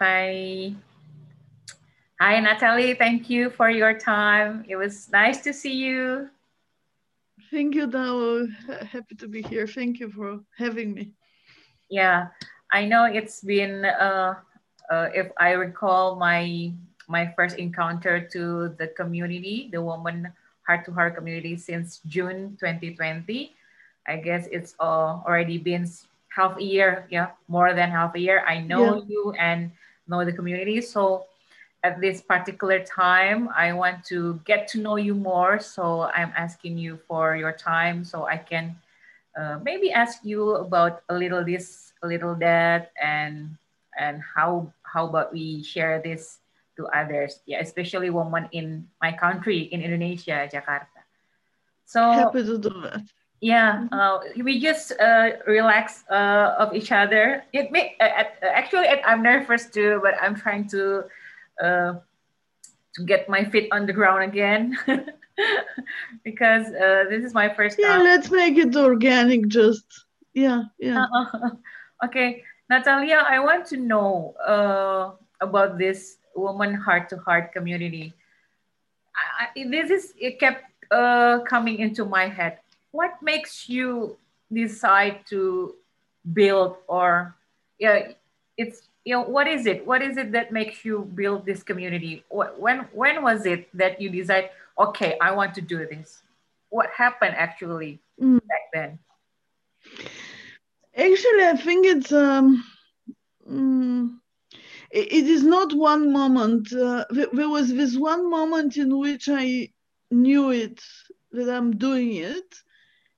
Okay. Hi, Natalie. Thank you for your time. It was nice to see you. Thank you, Dao. Happy to be here. Thank you for having me. Yeah, I know it's been, uh, uh, if I recall my my first encounter to the community, the woman heart to heart community since June 2020. I guess it's uh, already been half a year, yeah, more than half a year. I know yeah. you and know the community. So at this particular time, I want to get to know you more. So I'm asking you for your time so I can uh, maybe ask you about a little this, a little that, and and how how about we share this to others? Yeah, especially women in my country, in Indonesia, Jakarta. So happy to do that. Yeah, mm-hmm. uh, we just uh, relax uh, of each other. It may uh, actually I'm nervous too, but I'm trying to uh, to get my feet on the ground again because uh, this is my first yeah time. let's make it organic just yeah yeah okay natalia i want to know uh, about this woman heart to heart community I, this is it kept uh, coming into my head what makes you decide to build or yeah it's you know what is it? What is it that makes you build this community? When when was it that you decide okay i want to do this? What happened actually mm. back then? Actually i think it's um mm, it, it is not one moment. Uh, there was this one moment in which i knew it that i'm doing it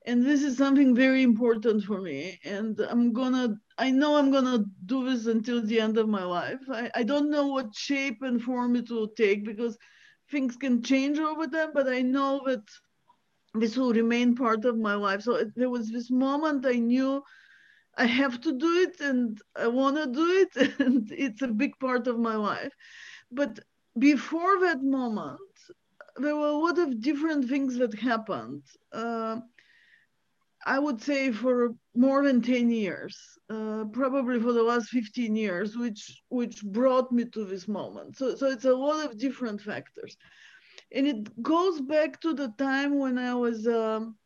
and this is something very important for me. And i'm gonna i know i'm gonna do this until the end of my life. I, I don't know what shape and form it will take because things can change over time but i know that this will remain part of my life. So it, there was this moment i knew i have to do it and i want to do it and it's a big part of my life. But before that moment there were a lot of different things that happened. Uh, I would say for more than 10 years, uh, probably for the last 15 years, which which brought me to this moment. So, so it's a lot of different factors. And it goes back to the time when I was, um,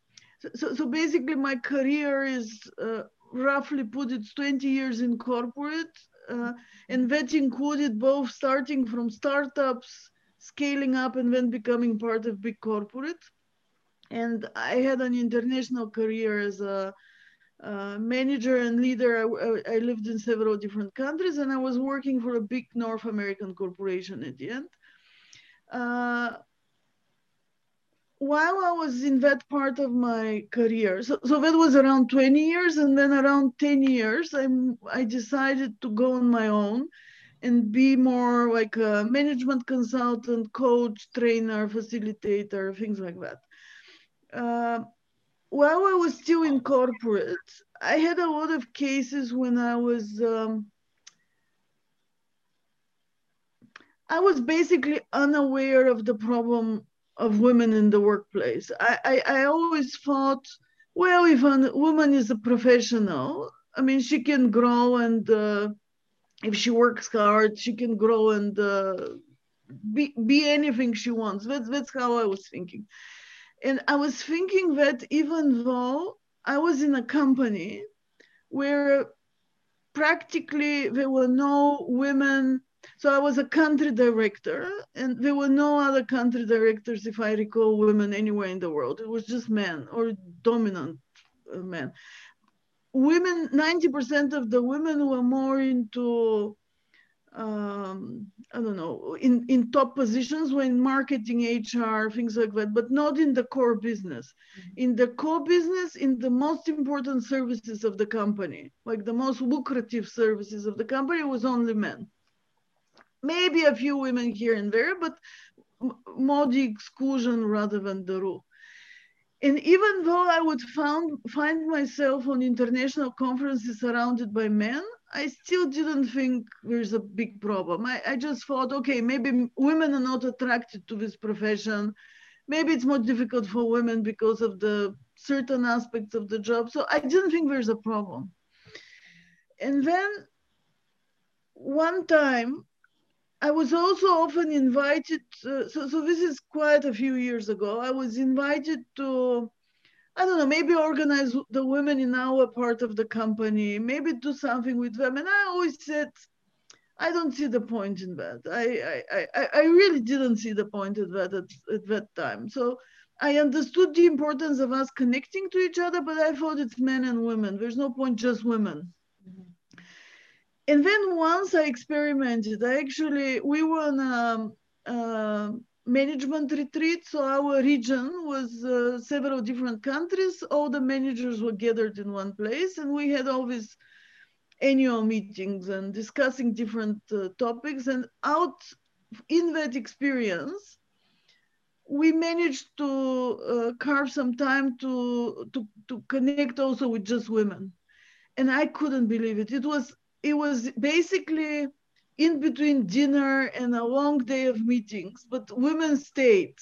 so, so basically my career is uh, roughly put it's 20 years in corporate. Uh, and that included both starting from startups, scaling up and then becoming part of big corporate and I had an international career as a, a manager and leader. I, I, lived in several different countries, and I was working for a big North American corporation at the end. Uh, while I was in that part of my career, so, so that was around 20 years, and then around 10 years, I'm, I decided to go on my own and be more like a management consultant, coach, trainer, facilitator, things like that uh, while I was still in corporate, I had a lot of cases when I was um, I was basically unaware of the problem of women in the workplace. I, I, I always thought, well, if a woman is a professional, I mean, she can grow and uh, if she works hard, she can grow and uh, be, be anything she wants. That's, that's how I was thinking. And I was thinking that even though I was in a company where practically there were no women, so I was a country director, and there were no other country directors, if I recall, women anywhere in the world. It was just men or dominant uh, men. Women, 90% of the women were more into um, I don't know, in, in top positions when marketing, HR, things like that, but not in the core business. Mm-hmm. In the core business, in the most important services of the company, like the most lucrative services of the company, was only men. Maybe a few women here and there, but more the exclusion rather than the rule. And even though I would found, find myself on international conferences surrounded by men, I still didn't think there's a big problem. I, I just thought, okay, maybe women are not attracted to this profession. Maybe it's more difficult for women because of the certain aspects of the job. So I didn't think there's a problem. And then one time I was also often invited, so, so this is quite a few years ago. I was invited to, I don't know, maybe organize the women in our part of the company, maybe do something with them. And I always said, I don't see the point in that. I, I, I, I really didn't see the point in that at, at that time. So I understood the importance of us connecting to each other, but I thought it's men and women. There's no point just women. Mm-hmm. And then once I experimented, I actually, we were on a, a management retreat. So our region was uh, several different countries. All the managers were gathered in one place and we had all these annual meetings and discussing different uh, topics. And out in that experience, we managed to uh, carve some time to, to, to connect also with just women. And I couldn't believe it. It was, it was basically in between dinner and a long day of meetings, but women stayed.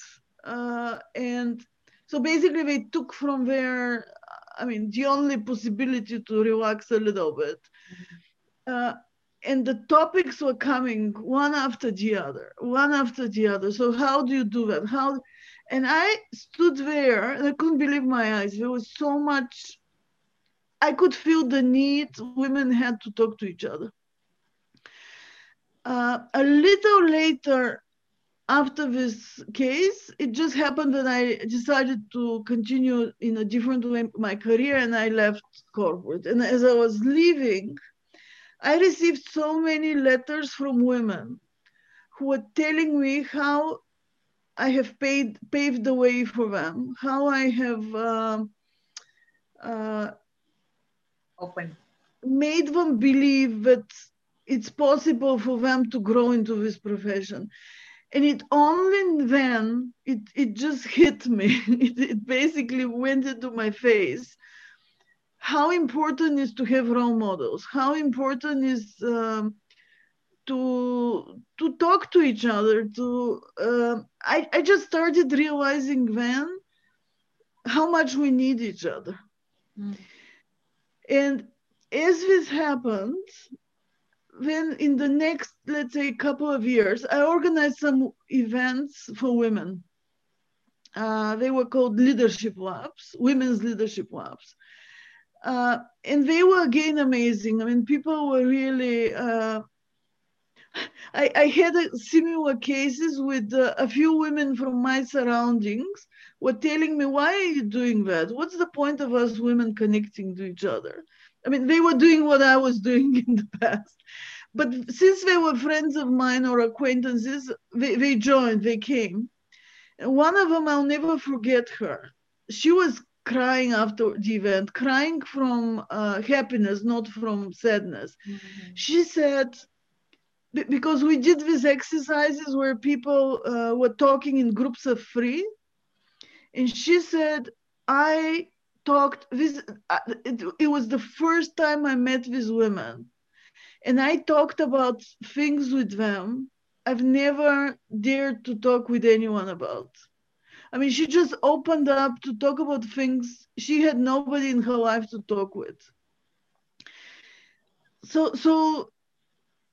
Uh, and so basically they took from there, I mean, the only possibility to relax a little bit. Mm-hmm. Uh, and the topics were coming one after the other, one after the other. So how do you do that? How? And I stood there and I couldn't believe my eyes. There was so much. I could feel the need women had to talk to each other. Uh, a little later, after this case, it just happened that I decided to continue in a different way my career and I left corporate. And as I was leaving, I received so many letters from women who were telling me how I have paid, paved the way for them, how I have uh, uh, open made them believe that it's possible for them to grow into this profession. And it only then it, it just hit me. It, it basically went into my face how important is to have role models how important is um, to to talk to each other to uh, I, I just started realizing then how much we need each other mm. and as this happened then in the next let's say couple of years i organized some events for women uh, they were called leadership labs women's leadership labs uh, and they were again amazing. I mean, people were really. Uh, I, I, had similar cases with uh, a few women from my surroundings were telling me, "Why are you doing that? What's the point of us women connecting to each other?" I mean, they were doing what I was doing in the past, but since they were friends of mine or acquaintances, they, they joined. They came. And one of them, I'll never forget her. She was crying after the event, crying from uh, happiness, not from sadness. Mm-hmm. She said, because we did these exercises where people uh, were talking in groups of three, and she said, I talked this, uh, it, it was the first time I met these women, and I talked about things with them I've never dared to talk with anyone about. I mean, she just opened up to talk about things she had nobody in her life to talk with. So, so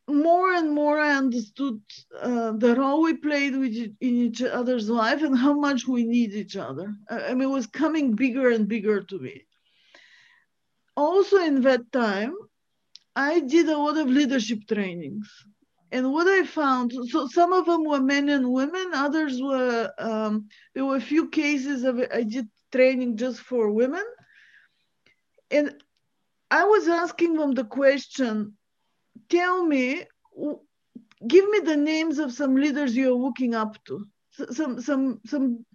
more and more I understood uh, the role we played with in each other's life and how much we need each other. I mean, it was coming bigger and bigger to me. Also, in that time, I did a lot of leadership trainings. And what I found, so some of them were men and women, others were, um, there were a few cases of I did training just for women. And I was asking them the question, tell me, give me the names of some leaders you're looking up to, some, some, some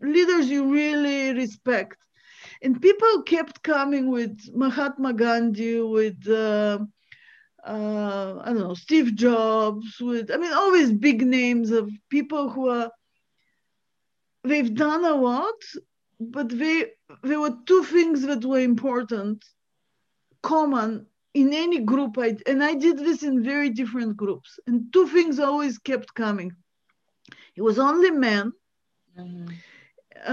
leaders you really respect. And people kept coming with Mahatma Gandhi, with uh, uh, I don't know, Steve Jobs, with, I mean, always big names of people who are, they've done a lot, but they, there were two things that were important, common in any group. I, and I did this in very different groups. And two things always kept coming. It was only men mm-hmm.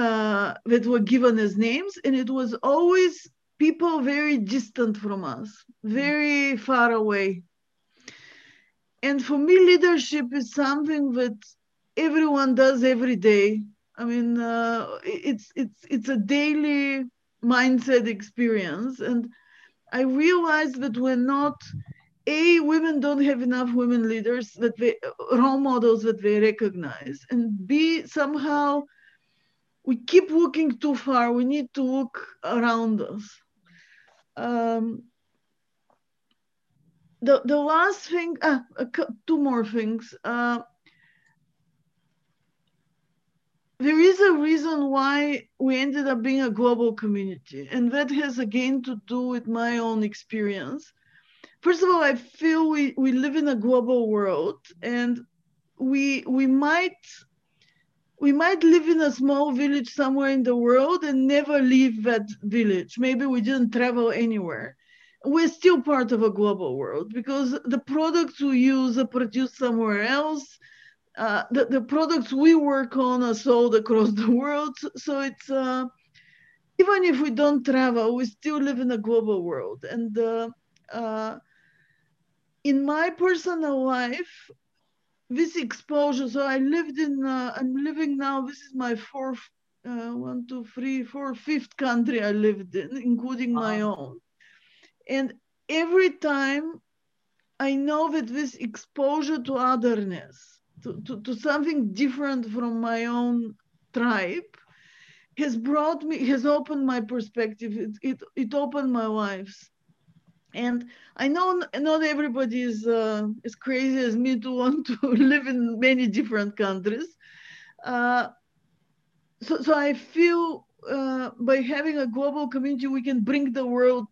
uh, that were given as names, and it was always people very distant from us, very far away. and for me, leadership is something that everyone does every day. I mean, uh, it's it's it's a daily mindset experience, and I realized that we're not a women don't have enough women leaders that they role models that they recognize and b somehow we keep looking too far. We need to look around us. Um, the, the last thing ah, two more things. Uh, there is a reason why we ended up being a global community and that has again to do with my own experience first of all, I feel we, we live in a global world and we we might we might live in a small village somewhere in the world and never leave that village. Maybe we didn't travel anywhere. We're still part of a global world because the products we use are produced somewhere else. Uh, the, the products we work on are sold across the world. So it's uh, even if we don't travel, we still live in a global world. And uh, uh in my personal life, this exposure, so I lived in, uh, I'm living now, this is my fourth, uh, one, two, three, four, fifth country I lived in, including my own. And every time I know that this exposure to otherness, to, to, something different from my own tribe, has brought me, has opened my perspective. It, it, it opened my lives. And I know not everybody is uh, as crazy as me to want to live in many different countries. Uh, so, so I feel uh, by having a global community, we can bring the world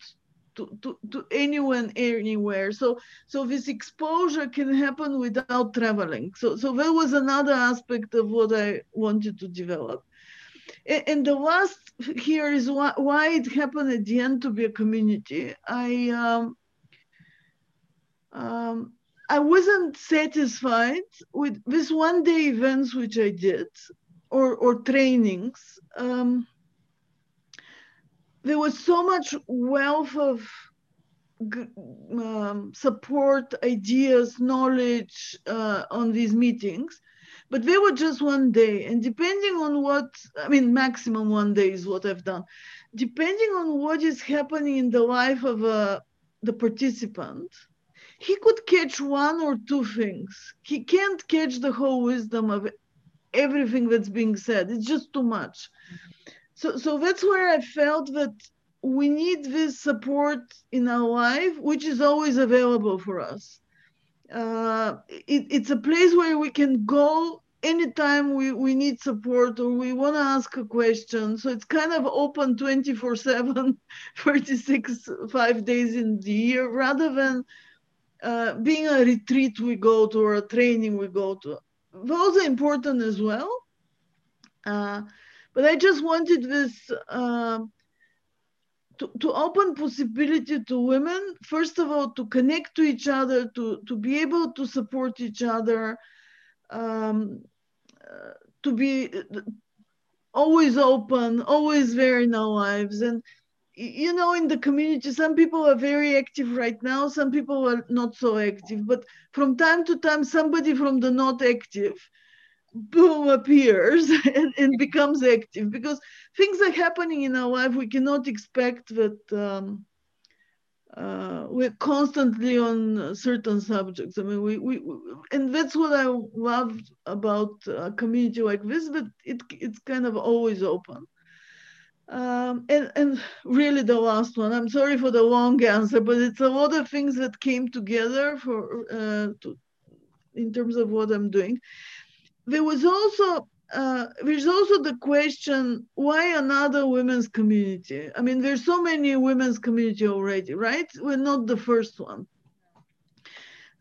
to, to, to anyone, anywhere. So, so this exposure can happen without traveling. So, so that was another aspect of what I wanted to develop. And the last here is why, why it happened at the end to be a community. I um, um, I wasn't satisfied with this one day events which I did or, or trainings. Um, there was so much wealth of um, support, ideas, knowledge uh, on these meetings but they were just one day. And depending on what, I mean, maximum one day is what I've done. Depending on what is happening in the life of uh, the participant, he could catch one or two things. He can't catch the whole wisdom of everything that's being said. It's just too much. So, so that's where I felt that we need this support in our life, which is always available for us. Uh, it, it's a place where we can go anytime we, we need support or we want to ask a question. So it's kind of open 24 7, 36, five days in the year, rather than uh, being a retreat we go to or a training we go to. Those are important as well. Uh, but I just wanted this uh, to, to open possibility to women, first of all, to connect to each other, to, to be able to support each other, um, uh, to be always open, always there in our lives. And, you know, in the community, some people are very active right now, some people are not so active. But from time to time, somebody from the not active boom appears and, and, becomes active because things are happening in our life we cannot expect that um, uh, we're constantly on certain subjects. I mean we, we and that's what i love about a community like this that it, it's kind of always open. Um, and, and really the last one i'm sorry for the long answer but it's a lot of things that came together for uh, to, in terms of what i'm doing there was also uh, there's also the question why another women's community? I mean there's so many women's community already right? We're not the first one.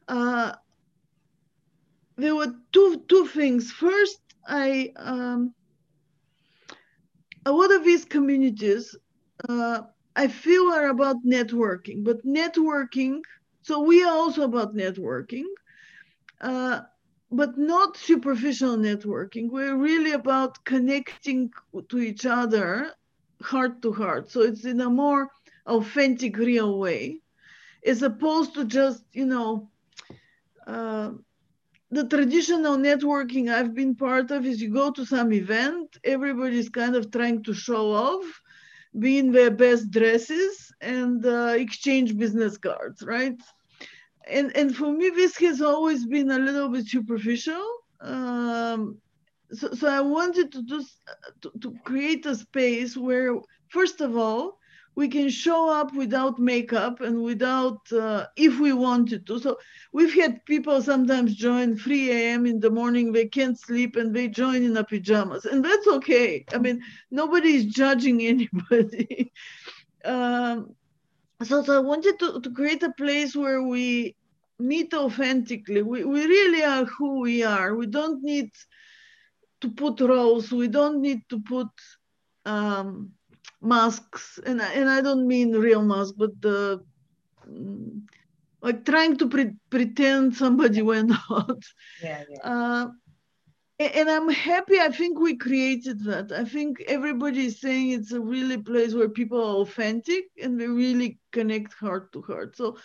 Uh, there were two two things. First i um, a lot of these communities uh, i feel are about networking but networking so we are also about networking. Uh, but not superficial networking. We're really about connecting to each other heart to heart. So it's in a more authentic, real way, as opposed to just, you know, uh, the traditional networking I've been part of is you go to some event, everybody's kind of trying to show off, be in their best dresses, and uh, exchange business cards, right? And and for me, this has always been a little bit superficial. Um, so, so I wanted to do to, to create a space where, first of all, we can show up without makeup and without uh, if we wanted to. So we've had people sometimes join 3 a.m in the morning they can't sleep and they join in a pajamas and that's okay. I mean nobody is judging anybody. Um, so, so i wanted to, to create a place where we meet authentically we, we really are who we are we don't need to put roles we don't need to put um, masks, and and I don't mean real masks, but the mm, like trying to pre- pretend somebody went out. Yeah, yeah. Uh, and I'm happy. I think we created that. I think everybody is saying it's a really place where people are authentic and they really connect heart to heart. So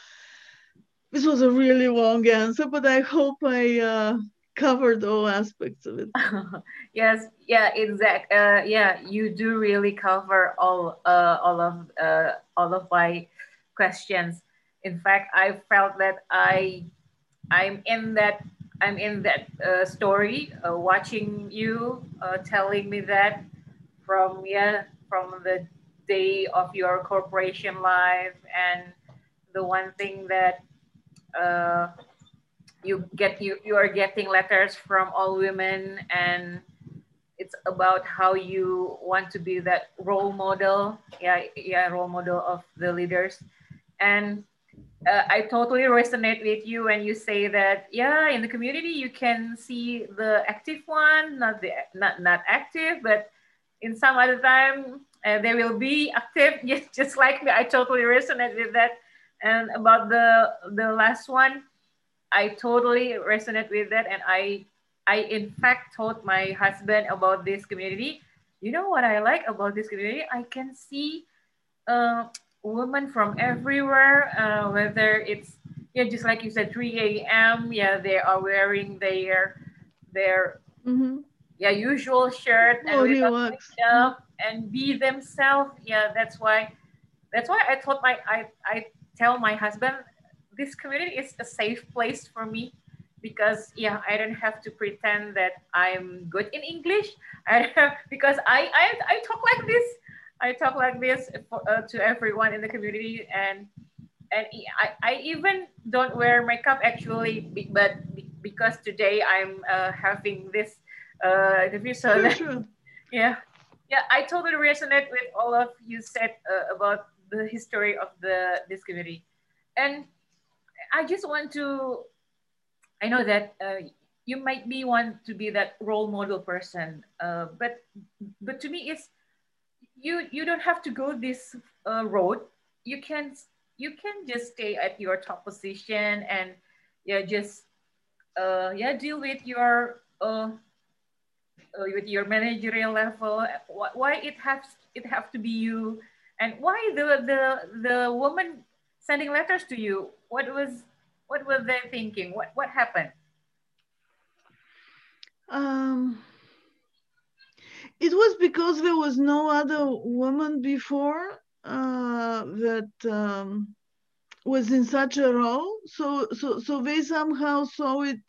this was a really long answer, but I hope I uh, covered all aspects of it. yes, yeah, exact. Uh, yeah, you do really cover all uh, all of uh, all of my questions. In fact, I felt that I I'm in that I'm in that uh, story, uh, watching you uh, telling me that from yeah from the day of your corporation life and the one thing that uh, you get you you are getting letters from all women and it's about how you want to be that role model yeah yeah role model of the leaders. And uh, i totally resonate with you when you say that yeah in the community you can see the active one not the not not active but in some other time uh, they will be active just, just like me i totally resonate with that and about the the last one I totally resonate with that. And I, I in fact told my husband about this community. You know what I like about this community? I can see uh, women from everywhere, uh, whether it's yeah, just like you said, 3 a.m. Yeah, they are wearing their their mm-hmm. yeah usual shirt and makeup and be themselves. Yeah, that's why that's why I told my I I tell my husband this community is a safe place for me because yeah i don't have to pretend that i'm good in english I have, because I, I i talk like this i talk like this for, uh, to everyone in the community and and I, I even don't wear makeup actually but because today i'm uh, having this uh, interview so that, yeah. Yeah i totally resonate with all of you said uh, about the history of the this community. And I just want to, I know that uh, you might be one to be that role model person, uh, but but to me, it's you you don't have to go this uh, road. You can you can just stay at your top position and yeah, just uh, yeah deal with your uh, uh, with your managerial level. Why it has it have to be you, and why the the the woman sending letters to you what was what were they thinking what what happened um it was because there was no other woman before uh, that um, was in such a role so so so they somehow saw it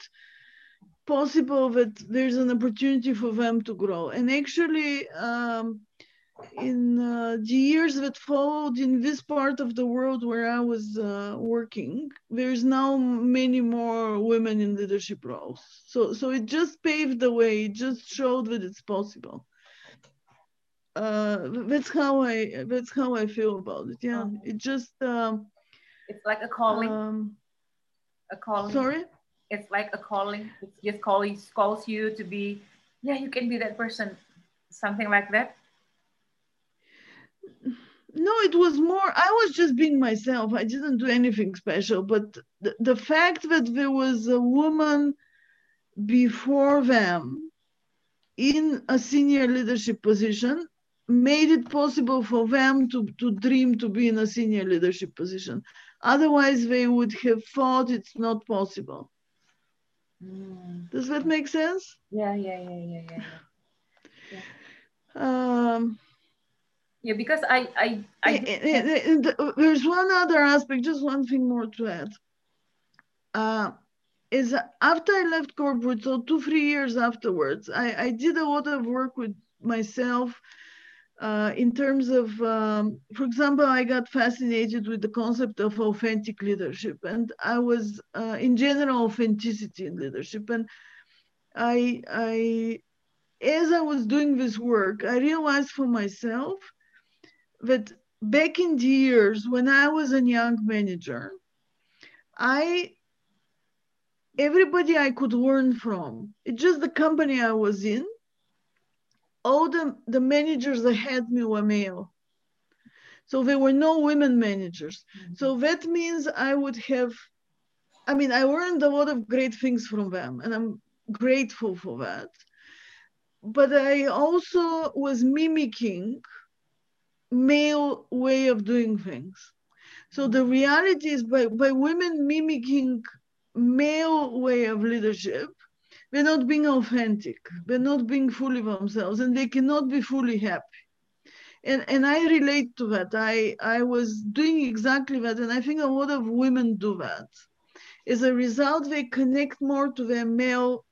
possible that there's an opportunity for them to grow and actually um, in uh, the years that followed in this part of the world where I was uh, working, there's now many more women in leadership roles. So, so it just paved the way. It just showed that it's possible. Uh, that's how I. That's how I feel about it. Yeah, oh. it just. Um, it's like a calling. Um, a calling. Sorry. It's like a calling. It just calling calls you to be. Yeah, you can be that person. Something like that no it was more i was just being myself i didn't do anything special but the, the fact that there was a woman before them in a senior leadership position made it possible for them to, to dream to be in a senior leadership position otherwise they would have thought it's not possible Mm. Does that make sense? Yeah, yeah, yeah, yeah, yeah. yeah. Um, yeah, because I, I, I and, and, there's one other aspect, just one thing more to add. Uh, is after I left corporate, so two, three years afterwards, I, I did a lot of work with myself uh, in terms of, um, for example, I got fascinated with the concept of authentic leadership, and I was, uh, in general, authenticity in leadership. And I, I, as I was doing this work, I realized for myself that back in the years when I was a young manager, I everybody I could learn from. It's just the company I was in. All the, the managers that had me were male. So there were no women managers. Mm-hmm. So that means I would have, I mean, I learned a lot of great things from them, and I'm grateful for that. But I also was mimicking male way of doing things. So the reality is by, by women mimicking male way of leadership, they're not being authentic, they're not being fully themselves, and they cannot be fully happy. And, and I relate to that. I, I was doing exactly that, and I think a lot of women do that. As a result, they connect more to their male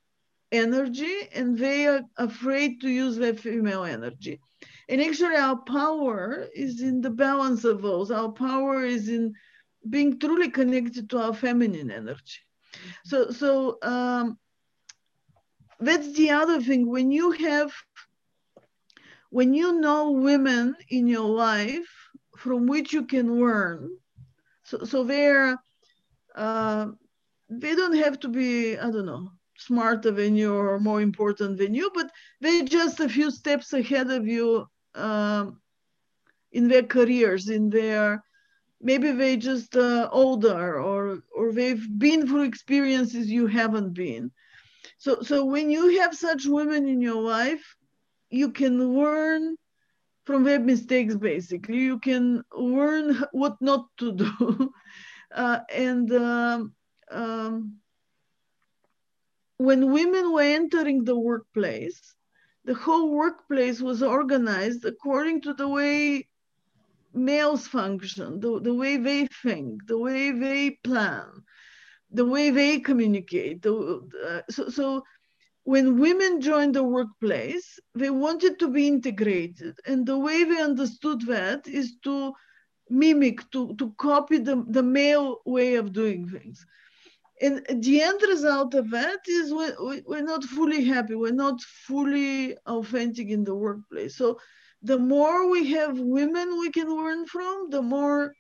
energy and they are afraid to use their female energy. And actually, our power is in the balance of those. Our power is in being truly connected to our feminine energy. So, so um, that's the other thing. When you have, when you know women in your life from which you can learn, so, so they're, uh, they don't have to be, I don't know, smarter than you or more important than you, but they're just a few steps ahead of you um, in their careers, in their maybe they're just uh, older or or they've been through experiences you haven't been. So so when you have such women in your life, you can learn from their mistakes. Basically, you can learn what not to do, uh, and. Um, um, when women were entering the workplace, the whole workplace was organized according to the way males function, the, the way they think, the way they plan, the way they communicate. The, uh, so, so when women joined the workplace, they wanted to be integrated. And the way they understood that is to mimic, to, to copy the, the male way of doing things and the end result of that is we, we're not fully happy we're not fully authentic in the workplace so the more we have women we can learn from the more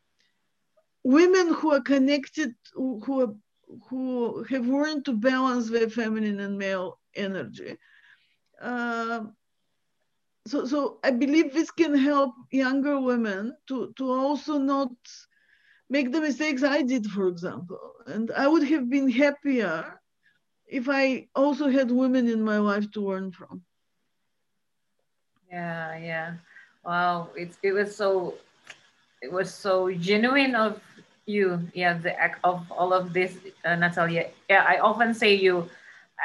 women who are connected who are, who have learned to balance their feminine and male energy uh, so so i believe this can help younger women to to also not make the mistakes I did, for example. And I would have been happier if I also had women in my life to learn from. Yeah, yeah. Wow, it's it was so it was so genuine of you. Yeah, the act of all of this, uh, Natalia. Yeah, I often say you.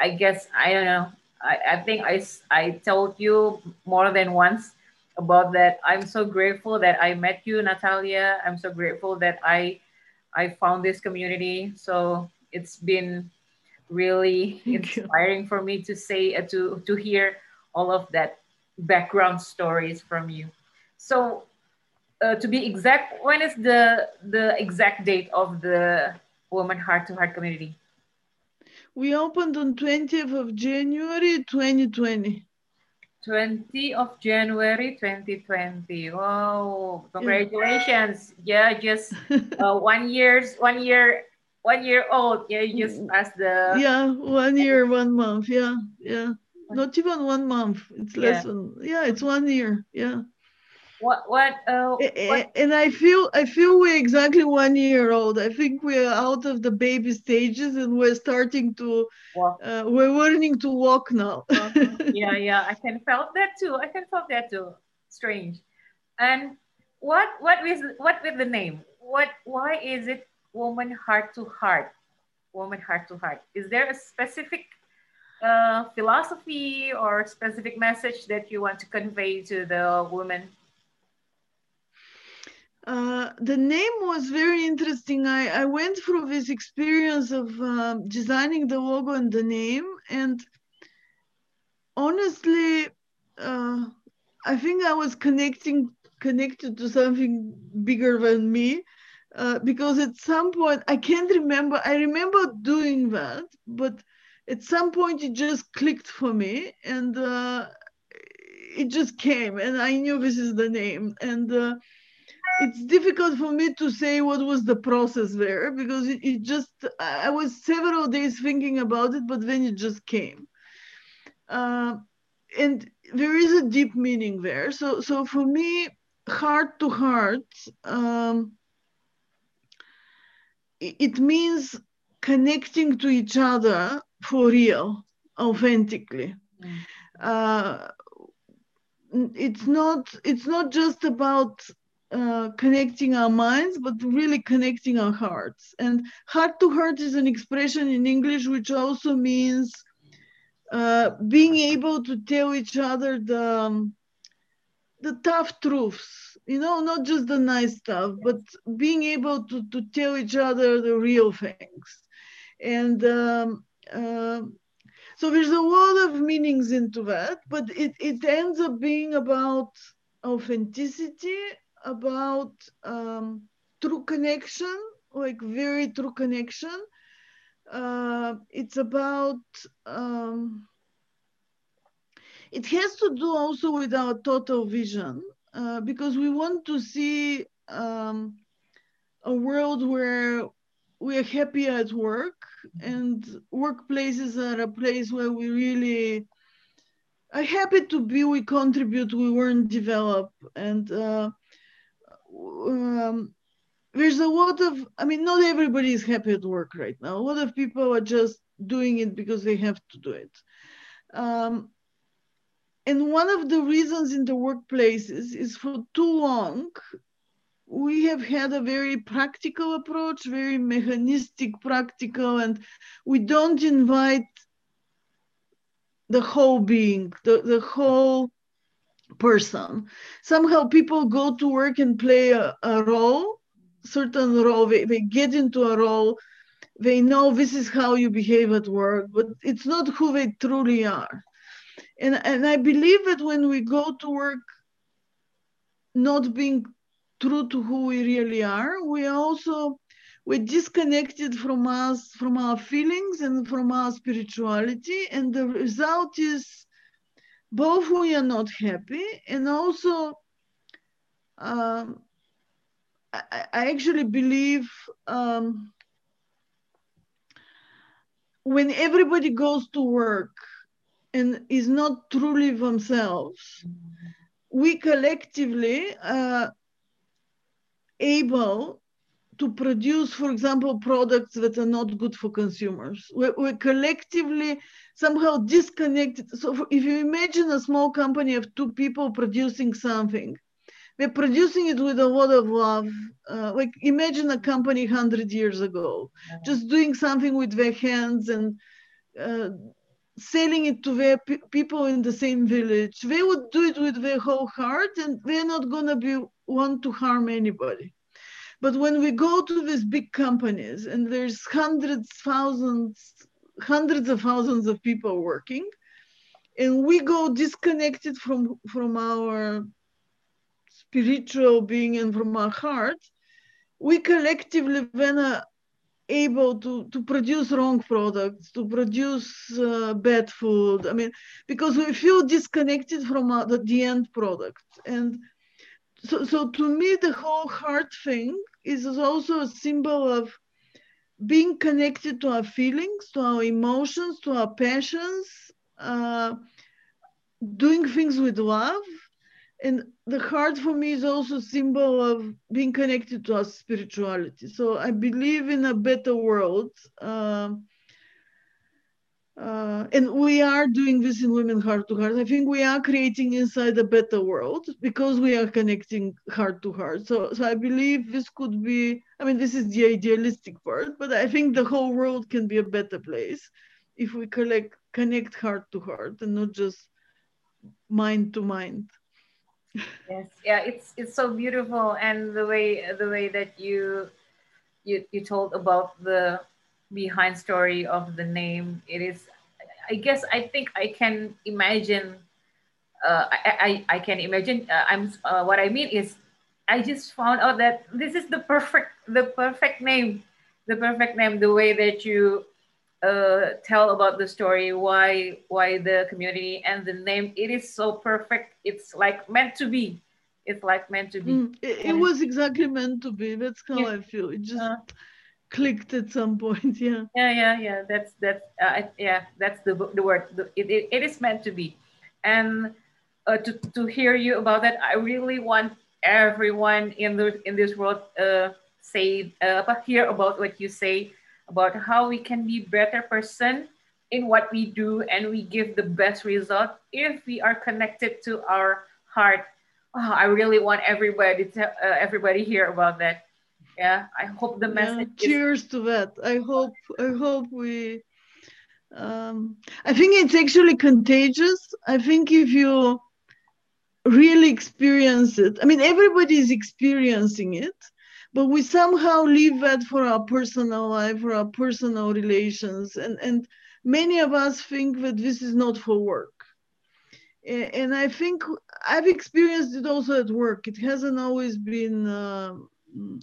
I guess I don't know. I, I think I I told you more than once about that. I'm so grateful that I met you, Natalia. I'm so grateful that I I found this community. So it's been really Thank inspiring you. for me to say uh, to to hear all of that background stories from you. So uh, to be exact, when is the the exact date of the Woman Heart to Heart community? We opened on 20th of January 2020. 20 of January 2020. Wow, congratulations. Yeah, just uh, one year's one year one year old. Yeah, you just passed the Yeah, one year, one month. Yeah, yeah. Not even one month. It's less yeah. than yeah, it's one year. Yeah. What what, uh, what? And I feel I feel we're exactly one year old. I think we're out of the baby stages and we're starting to uh, we're learning to walk now. Yeah, yeah, I can felt that too. I can felt that too. Strange. And what what with what with the name? What why is it woman heart to heart? woman heart to heart. Is there a specific uh, philosophy or specific message that you want to convey to the woman? Uh, the name was very interesting. I, I went through this experience of uh, designing the logo and the name, and honestly, uh, I think I was connecting connected to something bigger than me. Uh, because at some point I can't remember. I remember doing that, but at some point it just clicked for me, and uh, it just came, and I knew this is the name. And uh, it's difficult for me to say what was the process there because it, it, just I was several days thinking about it, but then it just came. Uh, and there is a deep meaning there. So so for me, heart to heart. Um, it means connecting to each other for real, authentically. Mm. Uh, it's not it's not just about uh, connecting our minds, but really connecting our hearts. And heart to heart is an expression in English which also means uh, being able to tell each other the um, the tough truths, you know, not just the nice stuff, but being able to, to tell each other the real things. And um, uh, so there's a lot of meanings into that, but it, it ends up being about authenticity, about um, true connection, like very true connection. Uh, it's about um, it has to do also with our total vision uh, because we want to see um, a world where we are happy at work and workplaces are a place where we really are happy to be we contribute we weren't developed and uh, um, there's a lot of i mean not everybody is happy at work right now. A lot of people are just doing it because they have to do it. Um, and one of the reasons in the workplaces is for too long, we have had a very practical approach, very mechanistic, practical, and we don't invite the whole being, the, the whole person. Somehow people go to work and play a, a role, certain role, they, they get into a role, they know this is how you behave at work, but it's not who they truly are. And and i believe that when we go to work not being true to who we really are we also we're disconnected from us from our feelings and from our spirituality. And the result is both we are not happy and also um, I, I, actually believe um, when everybody goes to work and is not truly themselves, we collectively are able to produce, for example, products that are not good for consumers. We're, we're collectively somehow disconnected. So if you imagine a small company of two people producing something, they're producing it with a lot of love. Uh, like imagine a company 100 years ago, just doing something with their hands and uh, selling it to their pe- people in the same village, they would do it with their whole heart and they're not going to be want to harm anybody. But when we go to these big companies and there's hundreds, thousands, hundreds of thousands of people working, and we go disconnected from, from our spiritual being and from our heart, we collectively then uh, able to, to produce wrong products, to produce uh, bad food. I mean, because we feel disconnected from uh, the, the end product. And so, so to me, the whole heart thing is also a symbol of being connected to our feelings, to our emotions, to our passions, uh, doing things with love, and the heart for me is also a symbol of being connected to our spirituality. So I believe in a better world. Uh, uh, and we are doing this in Women Heart to Heart. I think we are creating inside a better world because we are connecting heart to heart. So, so I believe this could be. I mean, this is the idealistic part, but I think the whole world can be a better place if we collect connect heart to heart and not just mind to mind. Yes, yeah, it's it's so beautiful, and the way the way that you you you told about the behind story of the name, it is I guess I think I can imagine. Uh, I, I, I can imagine. Uh, I'm. Uh, what I mean is, I just found out that this is the perfect the perfect name, the perfect name. The way that you uh, tell about the story, why why the community and the name. It is so perfect. It's like meant to be. It's like meant to be. Mm, it, it, was exactly meant to be. That's how yeah. I feel. It just uh, clicked at some point yeah. Yeah yeah yeah. That's that's uh, yeah that's the the word. It, it, it is meant to be. And uh, to, to hear you about that i really want everyone in the in this world uh say uh hear about what you say about how we can be better person in what we do and we give the best result if we are connected to our heart. Oh, i really want everybody to uh, everybody hear about that yeah i hope the message yeah, cheers is- to that. I hope i hope we um, i think it's actually contagious. I think if you really experience it i mean everybody is experiencing it but we somehow leave that for our personal life for our personal relations and and many of us think that this is not for work. And i think i've experienced it also at work. It hasn't always been uh,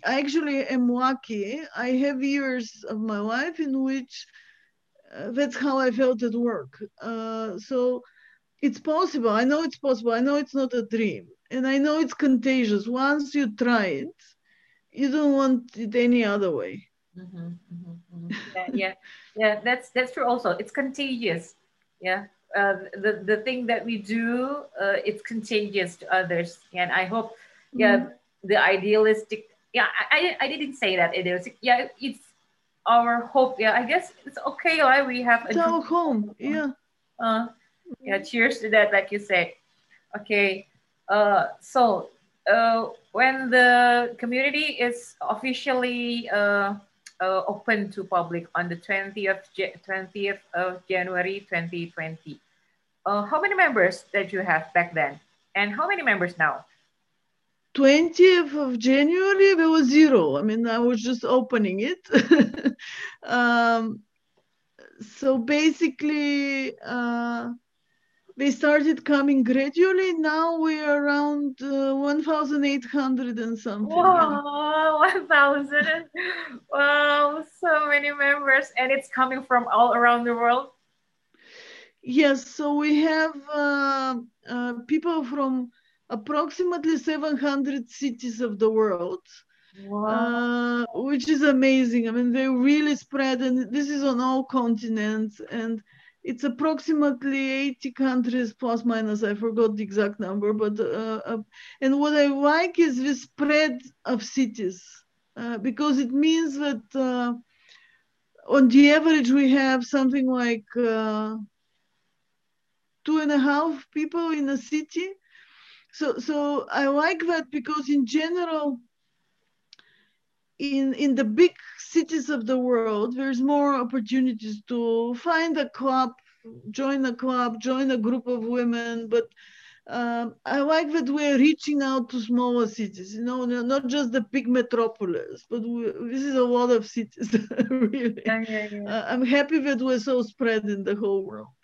I actually am lucky. I have years of my life in which uh, that's how I felt at work. Uh, so it's possible. I know it's possible. I know it's not a dream. And I know it's contagious. Once you try it, you don't want it any other way. Mm-hmm, mm-hmm, mm-hmm. Yeah, yeah, yeah, that's that's true. Also, it's contagious. Yeah, uh, the the thing that we do, uh, it's contagious to others, and I hope, yeah, mm-hmm. the idealistic yeah, I, I didn't say that it is. Yeah, it's our hope. Yeah, I guess it's okay. Why We have a our home. Yeah. Uh, yeah. Cheers to that, like you said. Okay. Uh, so uh, when the community is officially uh, uh, open to public on the 20th 20th of January 2020, uh, how many members did you have back then, and how many members now? 20th of January, there was zero. I mean, I was just opening it. um, so basically, uh, they started coming gradually. Now we are around uh, 1,800 and something. Wow, 1,000. wow, so many members. And it's coming from all around the world? Yes, so we have uh, uh people from approximately 700 cities of the world. Wow. Uh, which is amazing. I mean, they really spread, and this is on all continents, and it's approximately 80 countries plus minus. I forgot the exact number, but uh, uh, and what I like is the spread of cities uh, because it means that uh, on the average we have something like uh, two and a half people in a city so so I like that because in general, in in the big cities of the world, there's more opportunities to find a club, join a club, join a group of women. But um, I like that we're reaching out to smaller cities. You know, not just the big metropolis, but we, this is a lot of cities. really, yeah, yeah, yeah. Uh, I'm happy that we're so spread in the whole world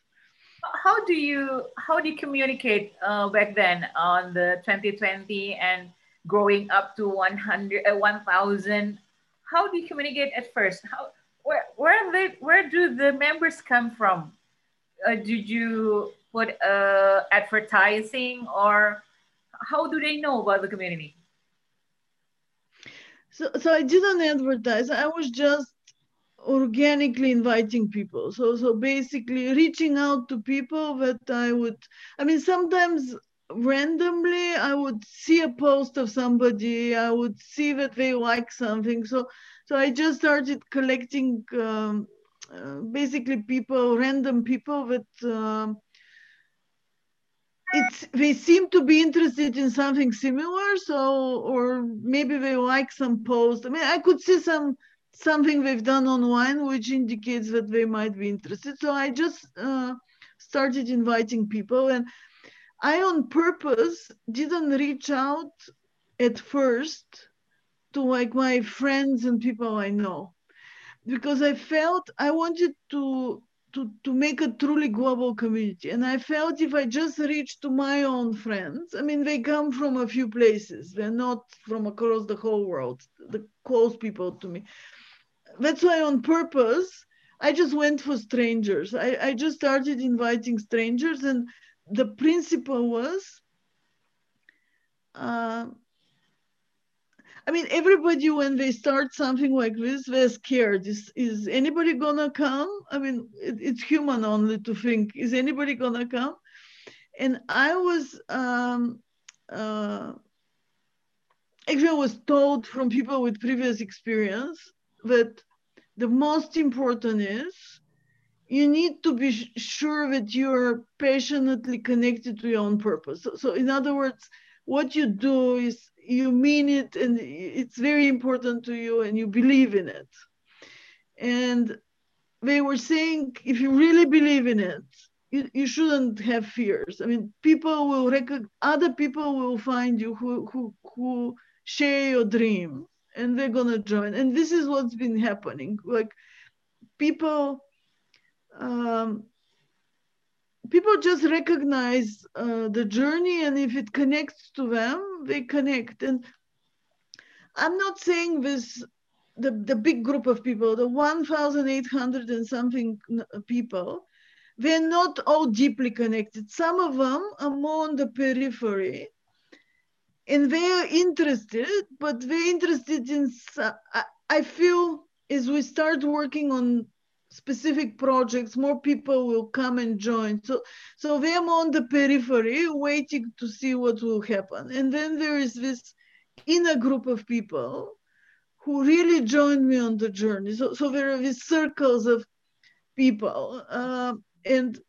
how do you how do you communicate uh, back then on the 2020 and growing up to 100 uh, 1000 how do you communicate at first? How where where they where do the members come from? Uh, did you put uh, advertising or how do they know about the community? So so i didn't advertise. I was just organically inviting people so so basically reaching out to people that i would i mean sometimes randomly i would see a post of somebody i would see that they like something so so i just started collecting um, uh, basically people, random people that um, it's they seem to be interested in something similar. So, or maybe they like some post. I mean, I could see some something they've done online which indicates that they might be interested. So I just uh, started inviting people, and I on purpose didn't reach out at first to like my friends and people I know because I felt I wanted to to, to make a truly global community. And I felt if I just reach to my own friends, I mean, they come from a few places, they're not from across the whole world, the close people to me. That's why, on purpose, I just went for strangers. I, I just started inviting strangers, and the principle was uh, I mean, everybody when they start something like this, they're scared. Is is anybody gonna come? I mean, it, it's human only to think, is anybody gonna come? And I was um, uh, actually I was told from people with previous experience that the most important is you need to be sure that you're passionately connected to your own purpose. So, so in other words, what you do is you mean it and it's very important to you and you believe in it. And they were saying, if you really believe in it, you, you shouldn't have fears. I mean, people will recognize, other people will find you who, who, who share your dream and they're going to join. And this is what's been happening. Like people, um, people just recognize uh, the journey and if it connects to them they connect. And i'm not saying this the, the big group of people the 1800 and something people they're not all deeply connected. Some of them are more on the periphery and they're interested but they're interested in I feel as we start working on specific projects, more people will come and join. So, so they're on the periphery waiting to see what will happen. And then there is this inner group of people who really join me on the journey. So, so there are these circles of people. Uh, and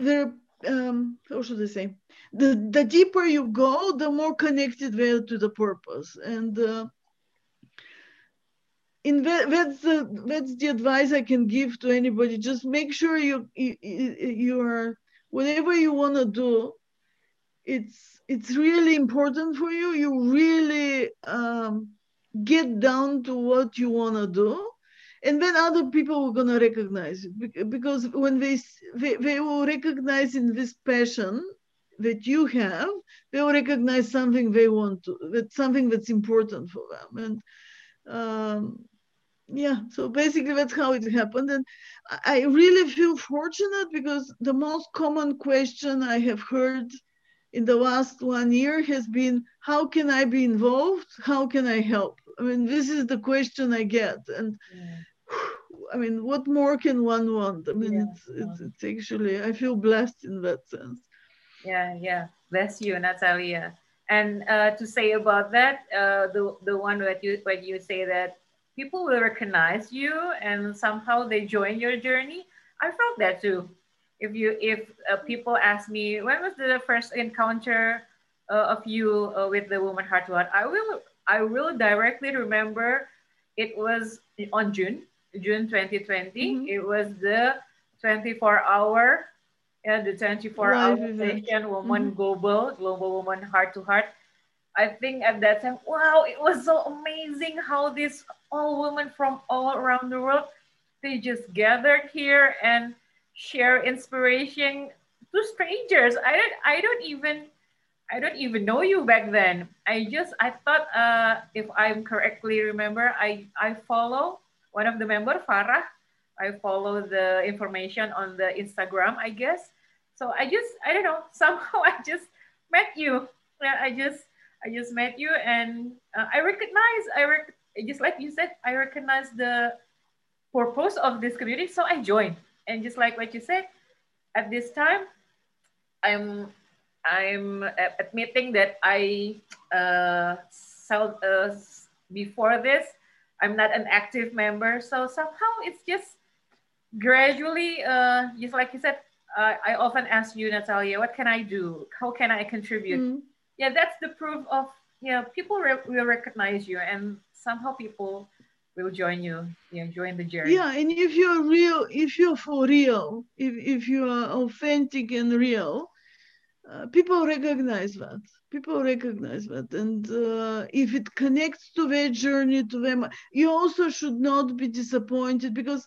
there, um, how should I say? The, the deeper you go, the more connected they are to the purpose. And uh, in that, that's the that's the advice I can give to anybody. Just make sure you you, you are whatever you want to do. It's it's really important for you. You really um, get down to what you want to do, and then other people are gonna recognize it because when they, they they will recognize in this passion that you have, they will recognize something they want to, that something that's important for them, and um, yeah so basically that's how it happened and i really feel fortunate because the most common question i have heard in the last one year has been how can i be involved? How can i help? I mean this is the question i get and yeah. i mean what more can one want? I mean yeah. it's, it's, it's actually i feel blessed in that sense. Yeah yeah. Bless you natalia. And uh, to say about that uh, the the one that you when you say that people will recognize you and somehow they join your journey. I felt that too. If you if uh, people ask me when was the first encounter uh, of you uh, with the woman heart to heart, I will I will directly remember it was on June June 2020. Mm-hmm. It was the 24 hour and the 24 hour session woman mm-hmm. global global woman heart to heart I think at that time, wow, it was so amazing how these all women from all around the world, they just gathered here and share inspiration to strangers. I don't, I don't even, I don't even know you back then. I just, I thought, uh, if I'm correctly remember, I, I follow one of the member, Farah. I follow the information on the Instagram, I guess. So I just, I don't know, somehow I just met you. I just I just met you and uh, I recognize, I rec- just like you said, I recognize the purpose of this community. So I joined. And just like what you said, at this time, I'm I'm admitting that I uh, sell, uh, before this I'm not an active member. So somehow it's just gradually, uh, just like you said, uh, I often ask you, Natalia, what can I do? How can I contribute? Mm. Yeah, that's the proof of, know, people re- will recognize you and somehow people will join you, you know, join the journey. Yeah, and if you're real, if you're for real, if, if you are authentic and real, uh, people recognize that. People recognize that. And uh, if it connects to their journey, to them, you also should not be disappointed because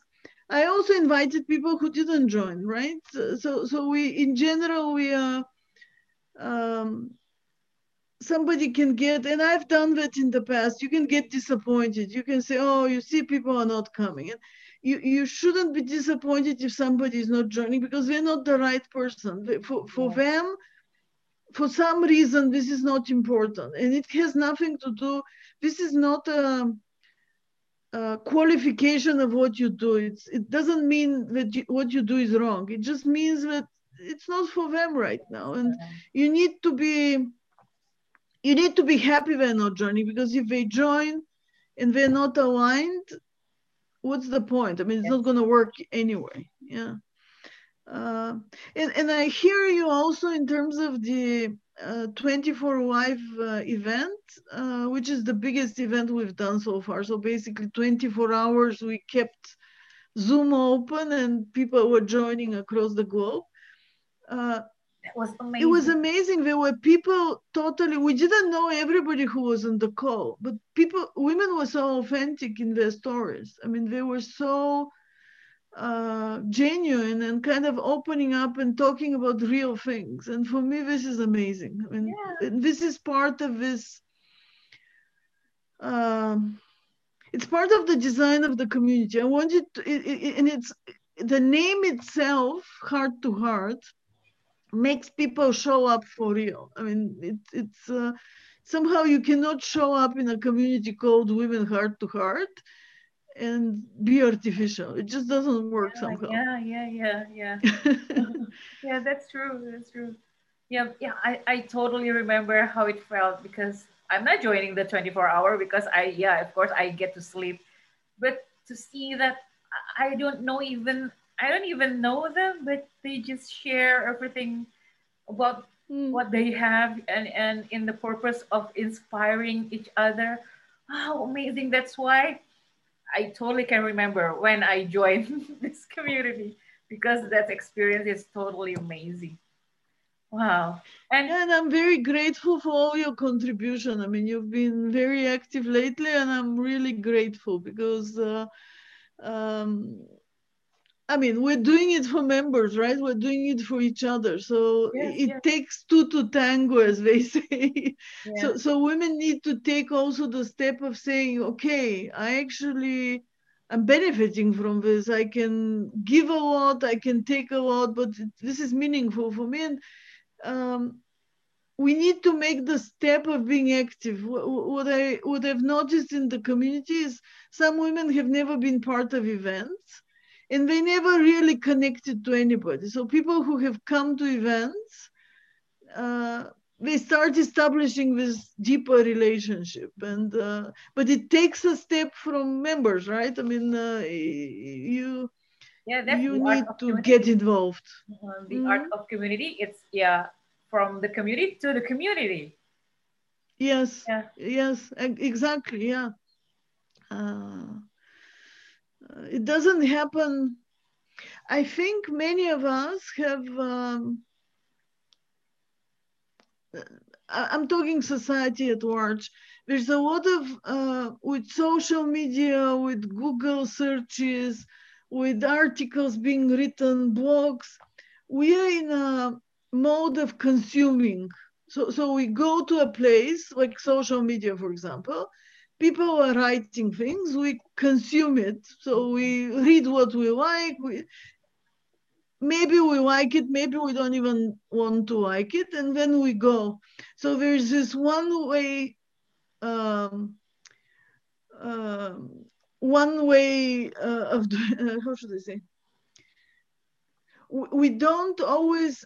I also invited people who didn't join, right? So, so we, in general, we are, um, somebody can get, and I've done that in the past, you can get disappointed. You can say, oh, you see, people are not coming. And you, you shouldn't be disappointed if somebody is not joining because they're not the right person. For, for yeah. them, for some reason, this is not important. And it has nothing to do, this is not a, a qualification of what you do. It's, it doesn't mean that you, what you do is wrong. It just means that it's not for them right now. And you need to be you need to be happy they're not joining because if they join and they're not aligned, what's the point? I mean, it's yeah. not going to work anyway. Yeah. Uh, and, and I hear you also in terms of the uh, 24 Live uh, event, uh, which is the biggest event we've done so far. So basically, 24 hours we kept Zoom open and people were joining across the globe. It was amazing. It was amazing. There were people totally, we didn't know everybody who was on the call, but people, women were so authentic in their stories. I mean, they were so uh, genuine and kind of opening up and talking about real things. And for me, this is amazing. I mean, yeah. this is part of this. Um, it's part of the design of the community. I wanted to, it, it, and it's the name itself, Heart to Heart, makes people show up for real. I mean, it, it's uh, somehow you cannot show up in a community called Women Heart to Heart and be artificial. It just doesn't work yeah, somehow. Yeah, yeah, yeah, yeah. yeah, that's true. That's true. Yeah, yeah. I, I totally remember how it felt because I'm not joining the 24 hour because I, yeah, of course I get to sleep. But to see that I don't know even I don't even know them, but they just share everything about mm. what they have and, and in the purpose of inspiring each other. How amazing. That's why I totally can remember when I joined this community because that experience is totally amazing. Wow. And, and I'm very grateful for all your contribution. I mean, you've been very active lately, and I'm really grateful because uh, um, I mean, we're doing it for members, right? We're doing it for each other. So yes, it yes. takes two to tango, as they say. Yes. So, so women need to take also the step of saying, okay, I actually am benefiting from this. I can give a lot, I can take a lot, but this is meaningful for me. And um, we need to make the step of being active. What I what I've noticed in the community is some women have never been part of events and they never really connected to anybody. So people who have come to events, uh, they start establishing this deeper relationship, and uh, but it takes a step from members, right? I mean, uh, you yeah, you need to community. get involved. Uh, the mm-hmm. art of community. It's yeah, from the community to the community. Yes. Yeah. Yes. Exactly. Yeah. Uh, it doesn't happen. I think many of us have. Um, uh, I'm talking society at large. There's a lot of uh, with social media, with Google searches, with articles being written, blogs. We are in a mode of consuming. So, so we go to a place like social media, for example, people are writing things, we consume it. So we read what we like. We, maybe we like it, maybe we don't even want to like it, and then we go. So there's this one way, um, uh, one way uh, of uh, how should I say? We don't always.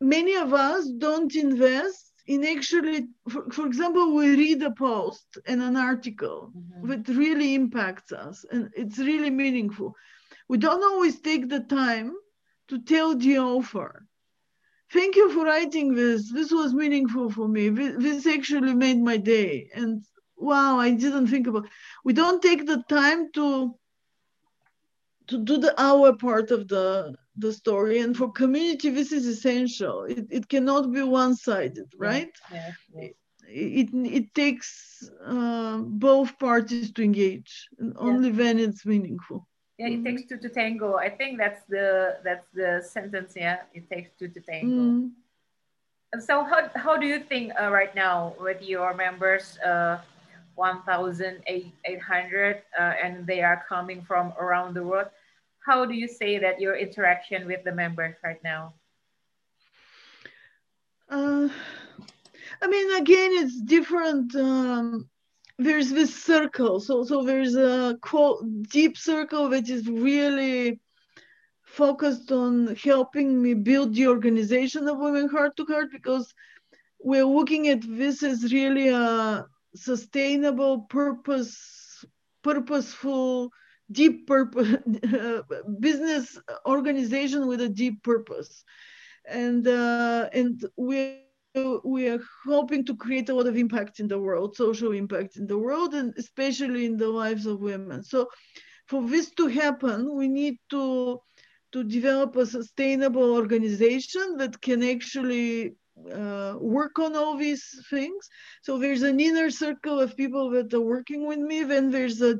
Many of us don't invest in actually, for, for example, we read a post and an article mm-hmm. that really impacts us and it's really meaningful. We don't always take the time to tell the author, thank you for writing this. This was meaningful for me. This actually made my day. And wow, I didn't think about. We don't take the time to to do the our part of the the story and for community this is essential it, it cannot be one-sided right yeah, yeah, It, it, it takes uh, both parties to engage and only yeah. then it's meaningful yeah it mm-hmm. takes two to tango i think that's the that's the sentence yeah it takes two to tango mm. and so how, how do you think uh, right now with your members uh, 1,800 uh, and they are coming from around the world. How do you say that your interaction with the members right now? Uh, I mean, again, it's different. Um, there's this circle. So, so there's a quote, deep circle that is really focused on helping me build the organization of Women Heart to Heart because we're looking at this as really a sustainable, purpose, purposeful, deep purpose business organization with a deep purpose, and uh, and we we are hoping to create a lot of impact in the world, social impact in the world, and especially in the lives of women. So, for this to happen, we need to to develop a sustainable organization that can actually uh, work on all these things. So there's an inner circle of people that are working with me. Then there's a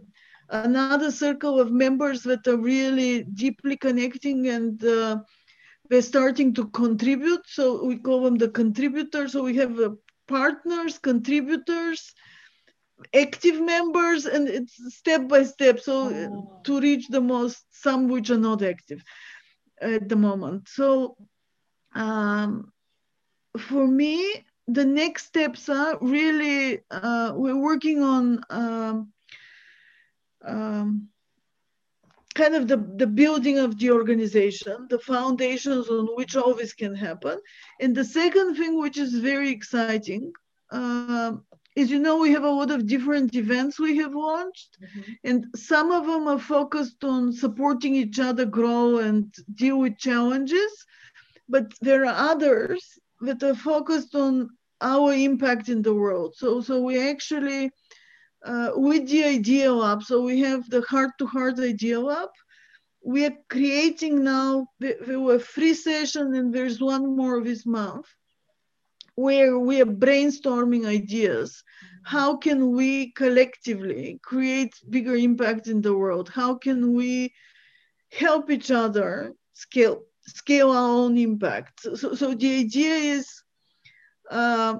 another circle of members that are really deeply connecting and uh, they're starting to contribute. So we call them the contributors. So we have uh, partners, contributors, active members, and it's step by step. So oh. to reach the most, some which are not active at the moment. So um, for me, the next steps are really uh, we're working on um, um, kind of the, the building of the organization, the foundations on which all this can happen. And the second thing, which is very exciting, uh, is you know we have a lot of different events we have launched, mm-hmm. and some of them are focused on supporting each other grow and deal with challenges. But there are others that are focused on our impact in the world. So, so we actually, uh, with the Idea Lab, so we have the Heart to Heart Idea Lab. We are creating now, there were three sessions and there's one more this month, where we are brainstorming ideas. How can we collectively create bigger impact in the world? How can we help each other scale scale our own impact. So, so the idea is uh,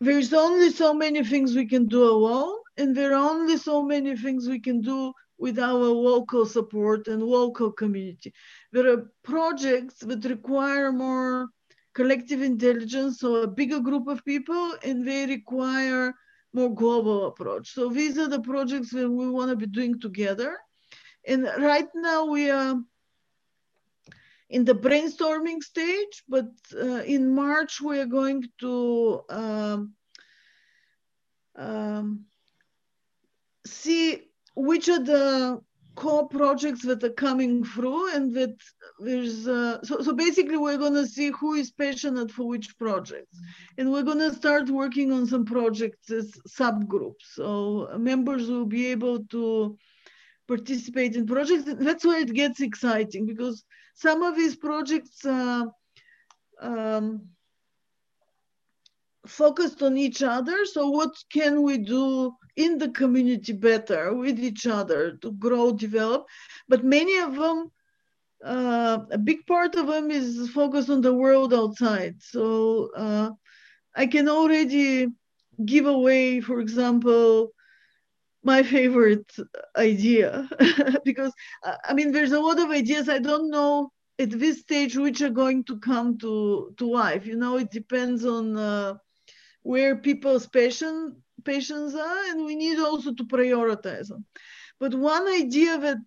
there's only so many things we can do alone, and there are only so many things we can do with our local support and local community. There are projects that require more collective intelligence, so a bigger group of people, and they require more global approach. So these are the projects that we want to be doing together. And right now we are in the brainstorming stage, but uh, in March we are going to um, um, see which are the core projects that are coming through and that there's uh, so, so basically we're going to see who is passionate for which projects. And we're going to start working on some projects as subgroups. So members will be able to participate in projects. That's where it gets exciting because some of these projects uh, um, focused on each other. So what can we do in the community better with each other to grow, develop? But many of them, uh, a big part of them is focused on the world outside. So uh, I can already give away, for example, my favorite idea because I mean there's a lot of ideas I don't know at this stage which are going to come to to life. You know, it depends on uh, where people's passion passions are, and we need also to prioritize them. But one idea that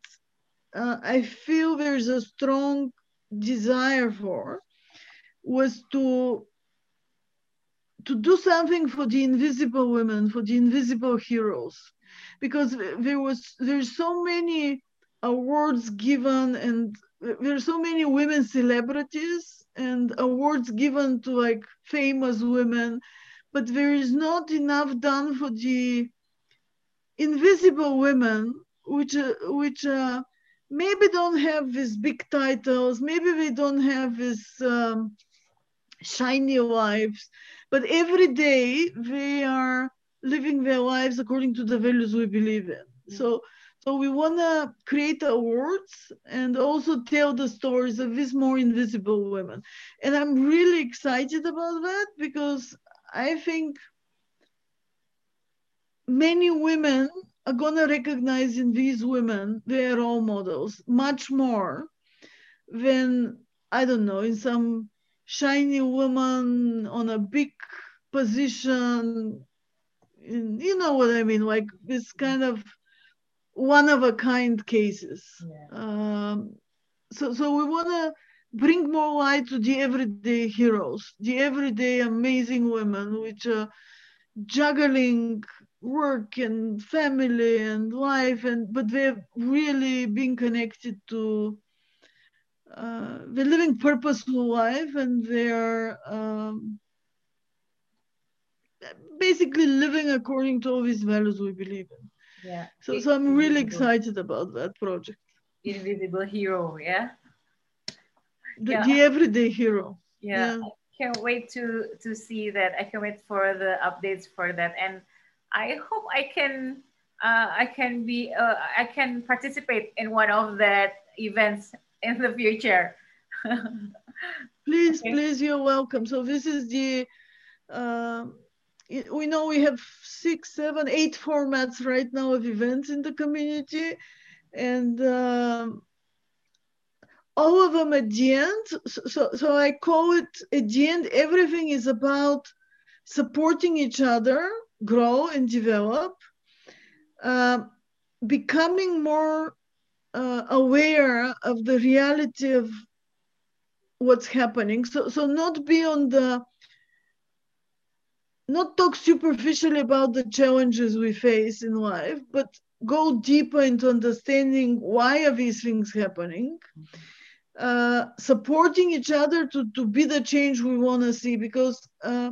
uh, I feel there's a strong desire for was to to do something for the invisible women, for the invisible heroes, because there was there's so many awards given and there's so many women celebrities and awards given to like famous women, but there is not enough done for the invisible women, which uh, which uh, maybe don't have these big titles, maybe they don't have these um, shiny lives, but every day they are living their lives according to the values we believe in. So so we want to create awards and also tell the stories of these more invisible women. And I'm really excited about that because I think many women are going to recognize in these women their role models much more than, I don't know, in some shiny woman on a big position. In, you know what I mean? Like this kind of one of a kind cases. Yeah. Um, so, so we want to bring more light to the everyday heroes, the everyday amazing women, which are juggling work and family and life, and but they're really being connected to. Uh, they're living purposeful life, and they're um, basically living according to all these values we believe in. Yeah. So, so I'm really excited about that project. Invisible hero, yeah. The, yeah. the everyday hero. Yeah. yeah. I can't wait to to see that. I can't wait for the updates for that, and I hope I can uh, I can be uh, I can participate in one of that events in the future. please, okay. please, you're welcome. So this is the. Uh, we know we have six, seven, eight formats right now of events in the community, and um, all of them at the end. So, so I call it at the end. Everything is about supporting each other, grow and develop, uh, becoming more uh, aware of the reality of what's happening. So, so not be on the not talk superficially about the challenges we face in life, but go deeper into understanding why are these things happening, uh, supporting each other to, to be the change we want to see. Because uh,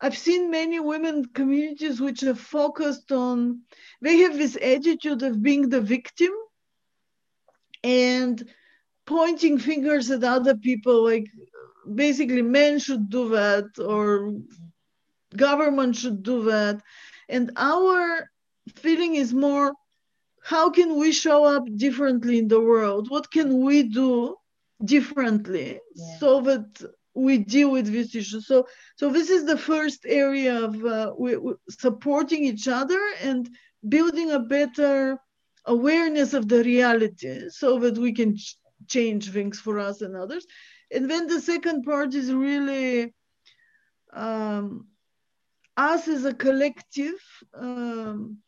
I've seen many women communities which are focused on, they have this attitude of being the victim and pointing fingers at other people like basically men should do that or government should do that. And our feeling is more how can we show up differently in the world? What can we do differently yeah. so that we deal with this issue? So, so this is the first area of uh, we, we supporting each other and building a better awareness of the reality so that we can ch- change things for us and others. And then the second part is really um, us as a collective um,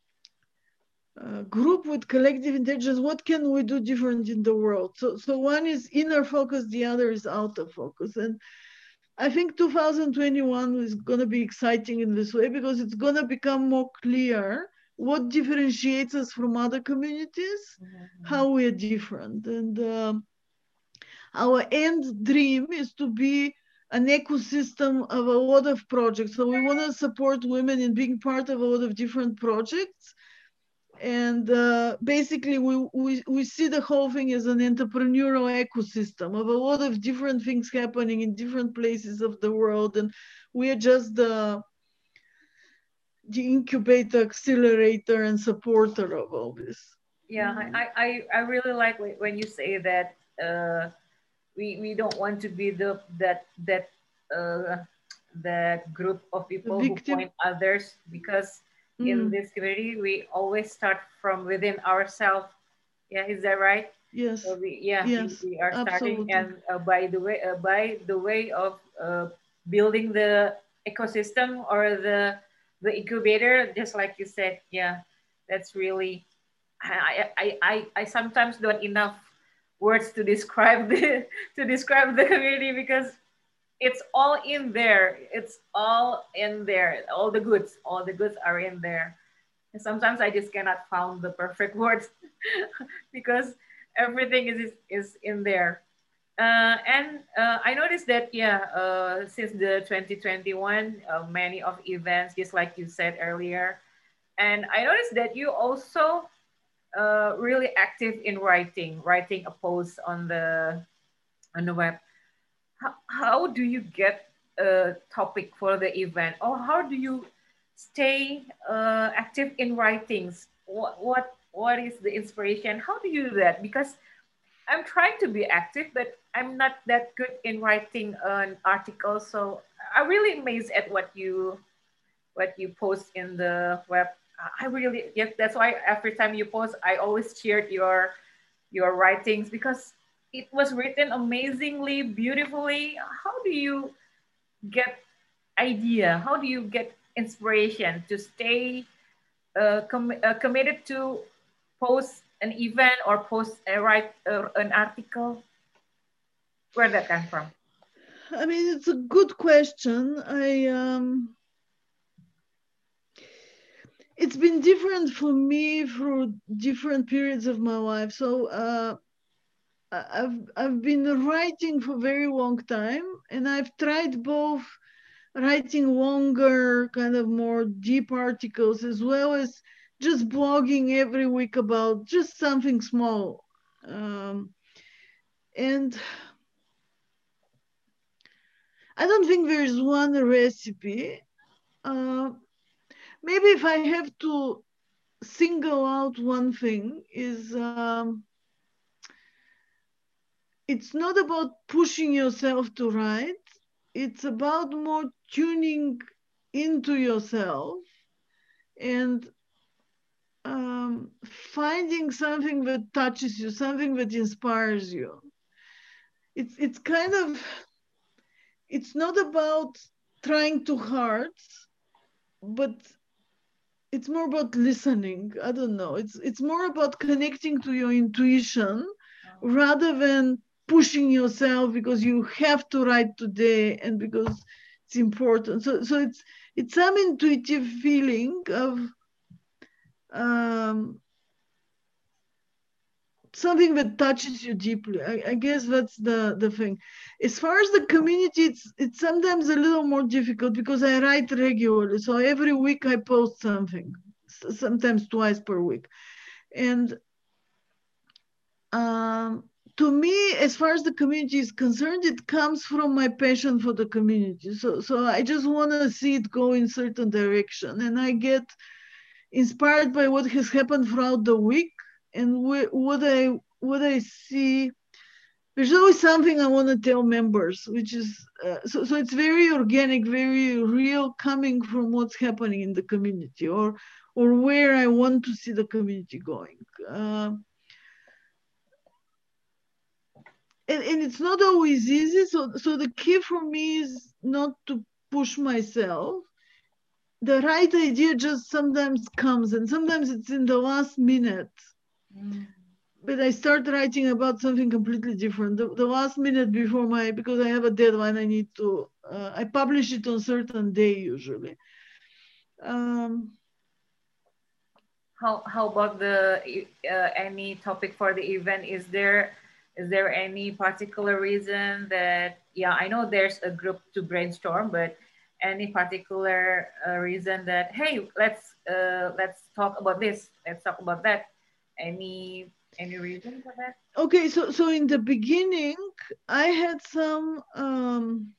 uh, group with collective intelligence, what can we do different in the world? So, so one is inner focus, the other is outer focus. And I think 2021 is going to be exciting in this way because it's going to become more clear what differentiates us from other communities, mm-hmm. how we are different. And um, our end dream is to be an ecosystem of a lot of projects. So we want to support women in being part of a lot of different projects. And uh, basically, we, we, we see the whole thing as an entrepreneurial ecosystem of a lot of different things happening in different places of the world. And we are just the, the incubator, accelerator, and supporter of all this. Yeah, I, I, I really like when you say that. Uh, we we don't want to be the that that uh, that group of people who point others because mm. in this community we always start from within ourselves yeah is that right yes so we, yeah yes, we, are starting absolutely. and uh, by the way uh, by the way of uh, building the ecosystem or the the incubator just like you said yeah that's really I, I, I, I sometimes don't enough words to describe the to describe the community because it's all in there. It's all in there. All the goods, all the goods are in there. And sometimes I just cannot find the perfect words because everything is, is in there. Uh, and uh, I noticed that, yeah, uh, since the 2021, uh, many of events, just like you said earlier, and I noticed that you also uh, really active in writing, writing a post on the on the web. How, how do you get a topic for the event, or how do you stay uh, active in writings? What what what is the inspiration? How do you do that? Because I'm trying to be active, but I'm not that good in writing an article. So I'm really amazed at what you what you post in the web I really yes, that's why every time you post, I always cheered your your writings because it was written amazingly, beautifully. How do you get idea? How do you get inspiration to stay uh, com uh, committed to post an event or post a write uh, an article? Where that come from? I mean, it's a good question. I um, it's been different for me through different periods of my life. So uh, I've I've been writing for a very long time, and I've tried both writing longer, kind of more deep articles, as well as just blogging every week about just something small. Um, and I don't think there's one recipe. Uh, maybe if I have to single out one thing is um, it's not about pushing yourself to write. It's about more tuning into yourself and um, finding something that touches you, something that inspires you. It's it's kind of it's not about trying too hard, but it's more about listening. I don't know. It's it's more about connecting to your intuition rather than pushing yourself because you have to write today and because it's important. So so it's it's some intuitive feeling of um, something that touches you deeply. I, I, guess that's the, the thing. As far as the community, it's it's sometimes a little more difficult because I write regularly. So every week I post something, sometimes twice per week. And um, to me, as far as the community is concerned, it comes from my passion for the community. So, so I just want to see it go in certain direction, and I get inspired by what has happened throughout the week and what I what I see, there's always something I want to tell members, which is uh, so so it's very organic, very real, coming from what's happening in the community or or where I want to see the community going. Uh, and, and it's not always easy. So so the key for me is not to push myself. The right idea just sometimes comes, and sometimes it's in the last minute but I start writing about something completely different. The, the, last minute before my, because I have a deadline, I need to, uh, I publish it on certain day usually. Um, how, how about the uh, any topic for the event? Is there is there any particular reason that yeah I know there's a group to brainstorm, but any particular uh, reason that hey let's uh, let's talk about this, let's talk about that any any reason for that? Okay, so so in the beginning, I had some um,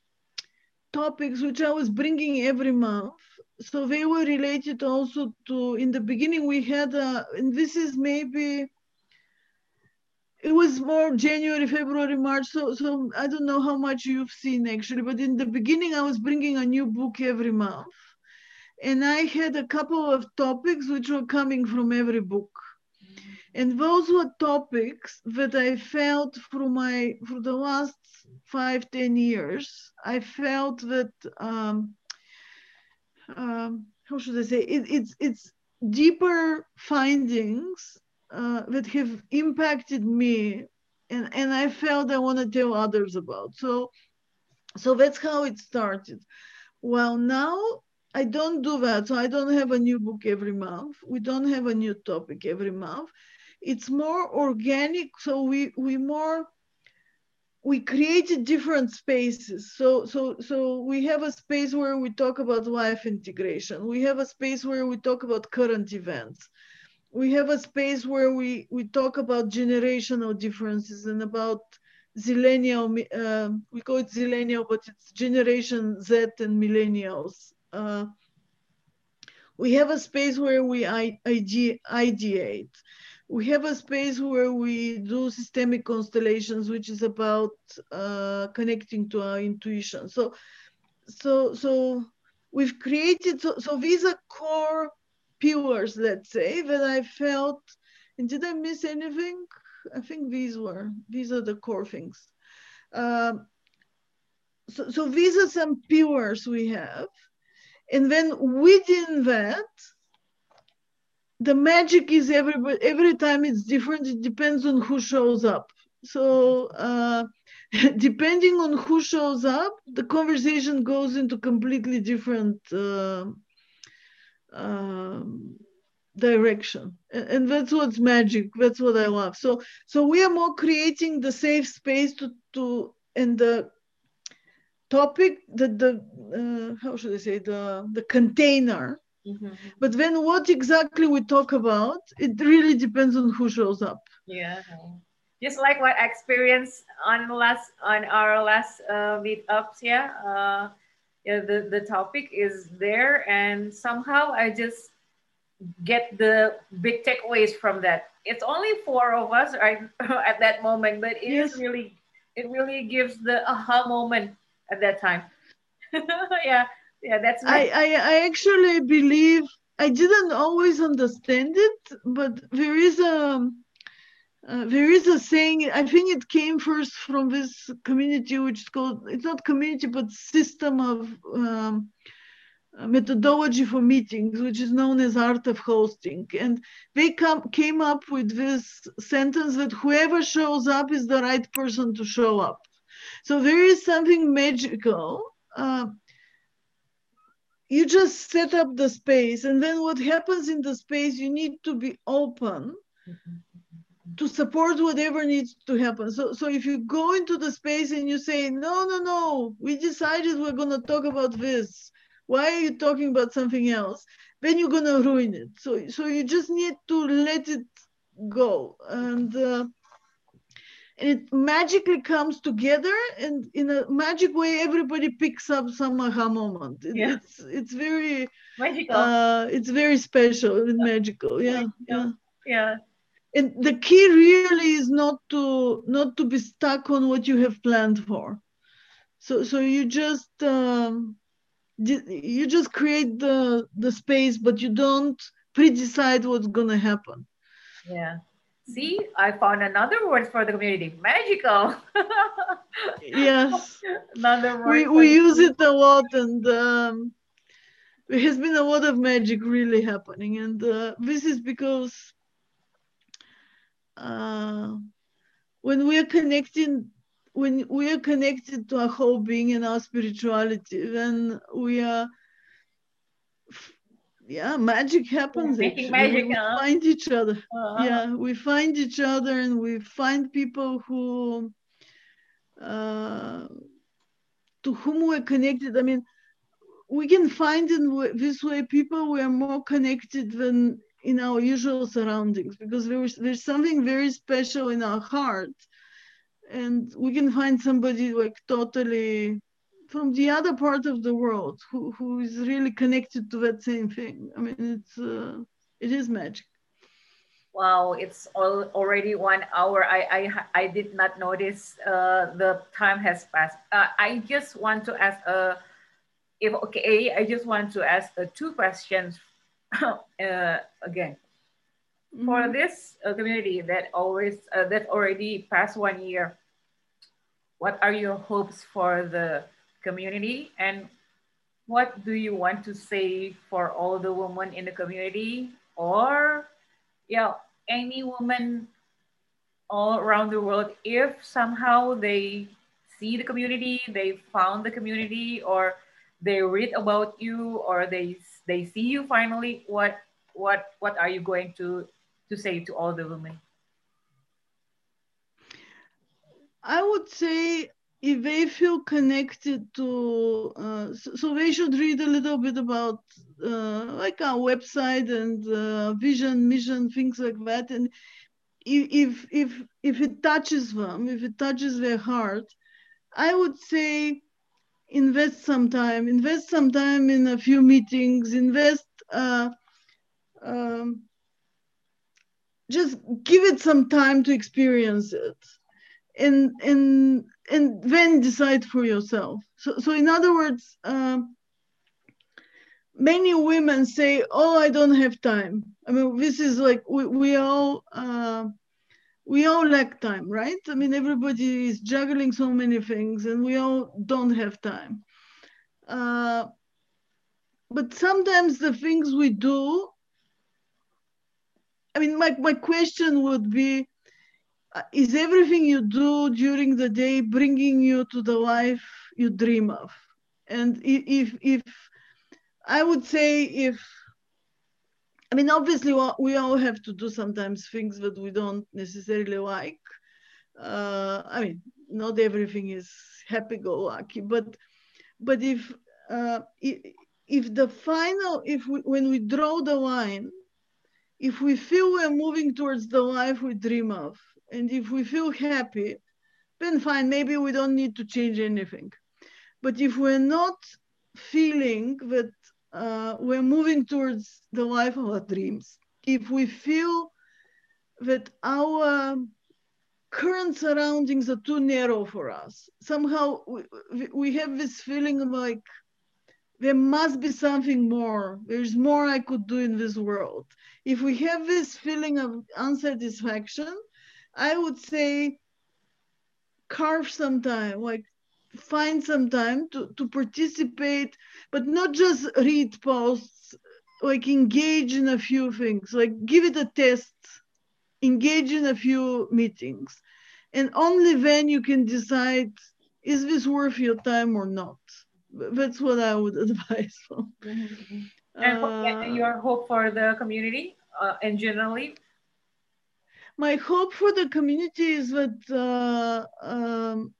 topics which I was bringing every month. So they were related also to. In the beginning, we had a, and this is maybe. It was more January, February, March. So, so I don't know how much you've seen actually, but in the beginning, I was bringing a new book every month, and I had a couple of topics which were coming from every book and those were topics that I felt through my for the last five ten years. I felt that um, um, how should I say it, it's it's deeper findings uh, that have impacted me, and and I felt I want to tell others about. So So that's how it started. Well, now I don't do that. So I don't have a new book every month. We don't have a new topic every month. It's more organic. So we we more we created different spaces. So so so we have a space where we talk about life integration. We have a space where we talk about current events. We have a space where we we talk about generational differences and about zillennial. Uh, we call it zillennial, but it's Generation Z and millennials. Uh, we have a space where we ideate we have a space where we do systemic constellations, which is about uh, connecting to our intuition. So, so, so we've created. So, so these are core pillars, let's say, that I felt. And did I miss anything? I think these were. These are the core things. Um, so, so these are some pillars we have, and then within that the magic is every every time it's different. It depends on who shows up. So uh, depending on who shows up, the conversation goes into completely different uh, uh, direction, and, and that's what's magic. That's what I love. So so we are more creating the safe space to to and the topic the the uh, how should I say the the container Mm-hmm. But then what exactly we talk about, it really depends on who shows up. Yeah. Just like what I experienced on last on our last uh, meetups, yeah. Uh, yeah, the, the topic is there and somehow I just get the big takeaways from that. It's only four of us right at that moment, but it yes. is really it really gives the aha moment at that time. yeah yeah that's I, I i actually believe i didn't always understand it but there is a uh, there is a saying i think it came first from this community which is called it's not community but system of um, methodology for meetings which is known as art of hosting and they come came up with this sentence that whoever shows up is the right person to show up so there is something magical uh, you just set up the space and then what happens in the space you need to be open mm-hmm. To support whatever needs to happen. So so if you go into the space and you say no no no we decided we're going to talk about this. Why are you talking about something else? Then you're going to ruin it. So so you just need to let it go. And uh, and it magically comes together and in a magic way everybody picks up some aha moment. It, yeah. it's it's very magical. uh, it's very special and yeah. magical. Yeah. Yeah. Yeah and the key really is not to not to be stuck on what you have planned for so so you just um, you just create the the space but you don't pre-decide what's going to happen yeah See, I found another word for the community magical. yes. Another word. We, we use it a lot, and um, there has been a lot of magic really happening. And uh, this is because uh, when we are connecting, when we are connected to our whole being and our spirituality, then we are yeah magic happens Making magic, we, huh? find each other uh-huh. yeah we find each other and we find people who uh, to whom we're connected i mean we can find in this way people we are more connected than in our usual surroundings because there's there's something very special in our heart and we can find somebody like totally from the other part of the world who, who is really connected to that same thing. I mean, it's uh, it is magic. Wow, it's all, already one hour. I, I, I did not notice uh, the time has passed. Uh, I just want to ask, uh, if okay, I just want to ask uh, two questions uh, again. Mm-hmm. For this uh, community that always uh, that already passed one year, what are your hopes for the community and what do you want to say for all the women in the community or yeah any woman all around the world if somehow they see the community, they found the community, or they read about you, or they they see you finally, what what what are you going to to say to all the women? I would say if they feel connected to, uh, so, they should read a little bit about uh, like our website and uh, vision, mission, things like that. And if if if it touches them, if it touches their heart, I would say invest some time. Invest some time in a few meetings. Invest. Uh, um, just give it some time to experience it and and and then decide for yourself so so in other words um, many women say oh i don't have time i mean this is like we, we all uh, we all lack time right? I mean everybody is juggling so many things and we all don't have time. Uh, but sometimes the things we do i mean my, my question would be uh, is everything you do during the day bringing you to the life you dream of? And if if i would say if i mean obviously we all have to do sometimes things that we don't necessarily like uh, i mean not everything is happy-go-lucky but but if uh, if, the final if we, when we draw the line if we feel we're moving towards the life we dream of and if we feel happy, then fine, maybe we don't need to change anything. But if we're not feeling that uh, we're moving towards the life of our dreams, if we feel that our current surroundings are too narrow for us, somehow we, we have this feeling of like, there must be something more. There's more I could do in this world. If we have this feeling of unsatisfaction, I would say carve some time, like find some time to, to participate, but not just read posts, like engage in a few things, like give it a test, engage in a few meetings. And only then you can decide, is this worth your time or not? That's what I would advise. Mm-hmm. And uh, your hope for the community uh, and generally my hope for the community is that uh, um,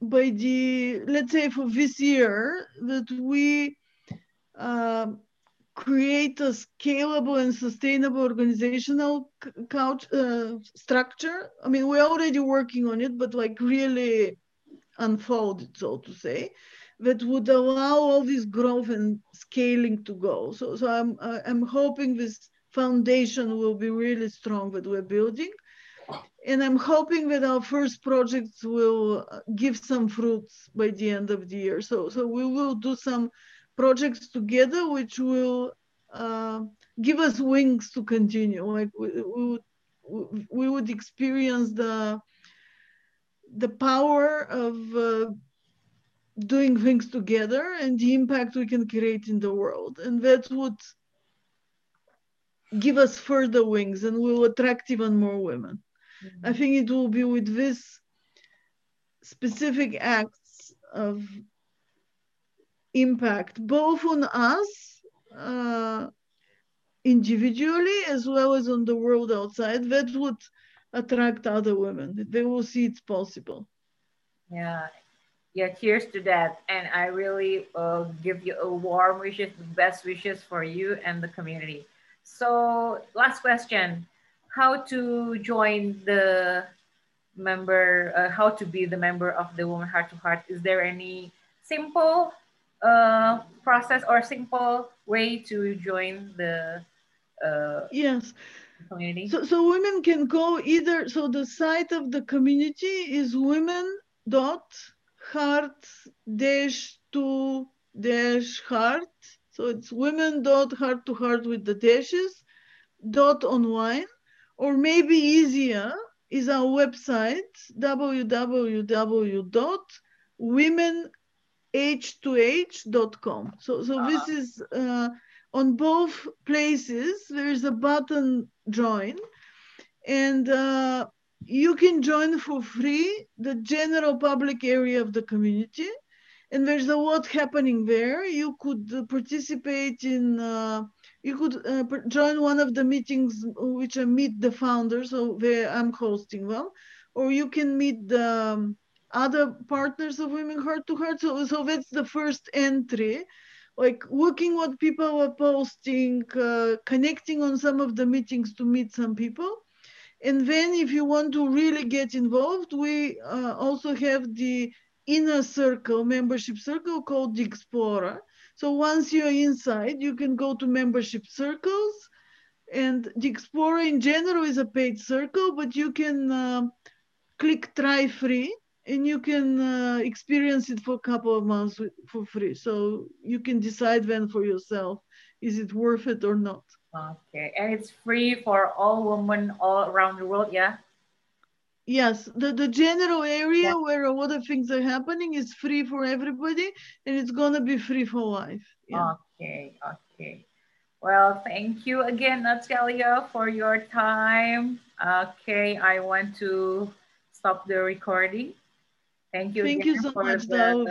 by the let's say for this year that we uh, create a scalable and sustainable organizational couch, uh, structure. I mean, we're already working on it, but like really unfold it, so to say, that would allow all this growth and scaling to go. So, so I'm I'm hoping this foundation will be really strong that we're building. And I'm hoping that our first projects will uh, give some fruits by the end of the year. So, so we will do some projects together, which will uh, give us wings to continue. Like we, we, would, we would experience the, the power of uh, doing things together and the impact we can create in the world. And that would give us further wings and will attract even more women. I think it will be with this specific acts of impact, both on us uh, individually as well as on the world outside, that would attract other women. They will see it's possible. Yeah. Yeah, cheers to that. And I really uh, give you a warm wishes, best wishes for you and the community. So last question, how to join the member, uh, how to be the member of the Woman Heart to Heart? Is there any simple uh, process or simple way to join the uh, yes community? So, so women can go either, so the site of the community is women dot heart dash to dash heart so it's women dot heart to heart with the dashes dot online, or maybe easier is our website www.womenh2h.com. So so uh-huh. this is uh, on both places. There is a button join, and uh, you can join for free the general public area of the community. And there's a lot happening there. You could participate in, uh, you could uh, join one of the meetings which are meet the founders, so where I'm hosting them, or you can meet the um, other partners of Women Heart to Heart. So, so that's the first entry like looking what people were posting, uh, connecting on some of the meetings to meet some people. And then if you want to really get involved, we uh, also have the inner circle, membership circle called the Explorer. So once you're inside, you can go to membership circles. And the Explorer in general is a paid circle, but you can uh, click try free and you can uh, experience it for a couple of months for free. So you can decide then for yourself, is it worth it or not? Okay, and it's free for all women all around the world, yeah? Yes, the, the general area yeah. where a lot of things are happening is free for everybody and it's gonna be free for life. Yeah. Okay, okay. Well, thank you again, Natalia, for your time. Okay, I want to stop the recording. Thank you. Thank you so much, the,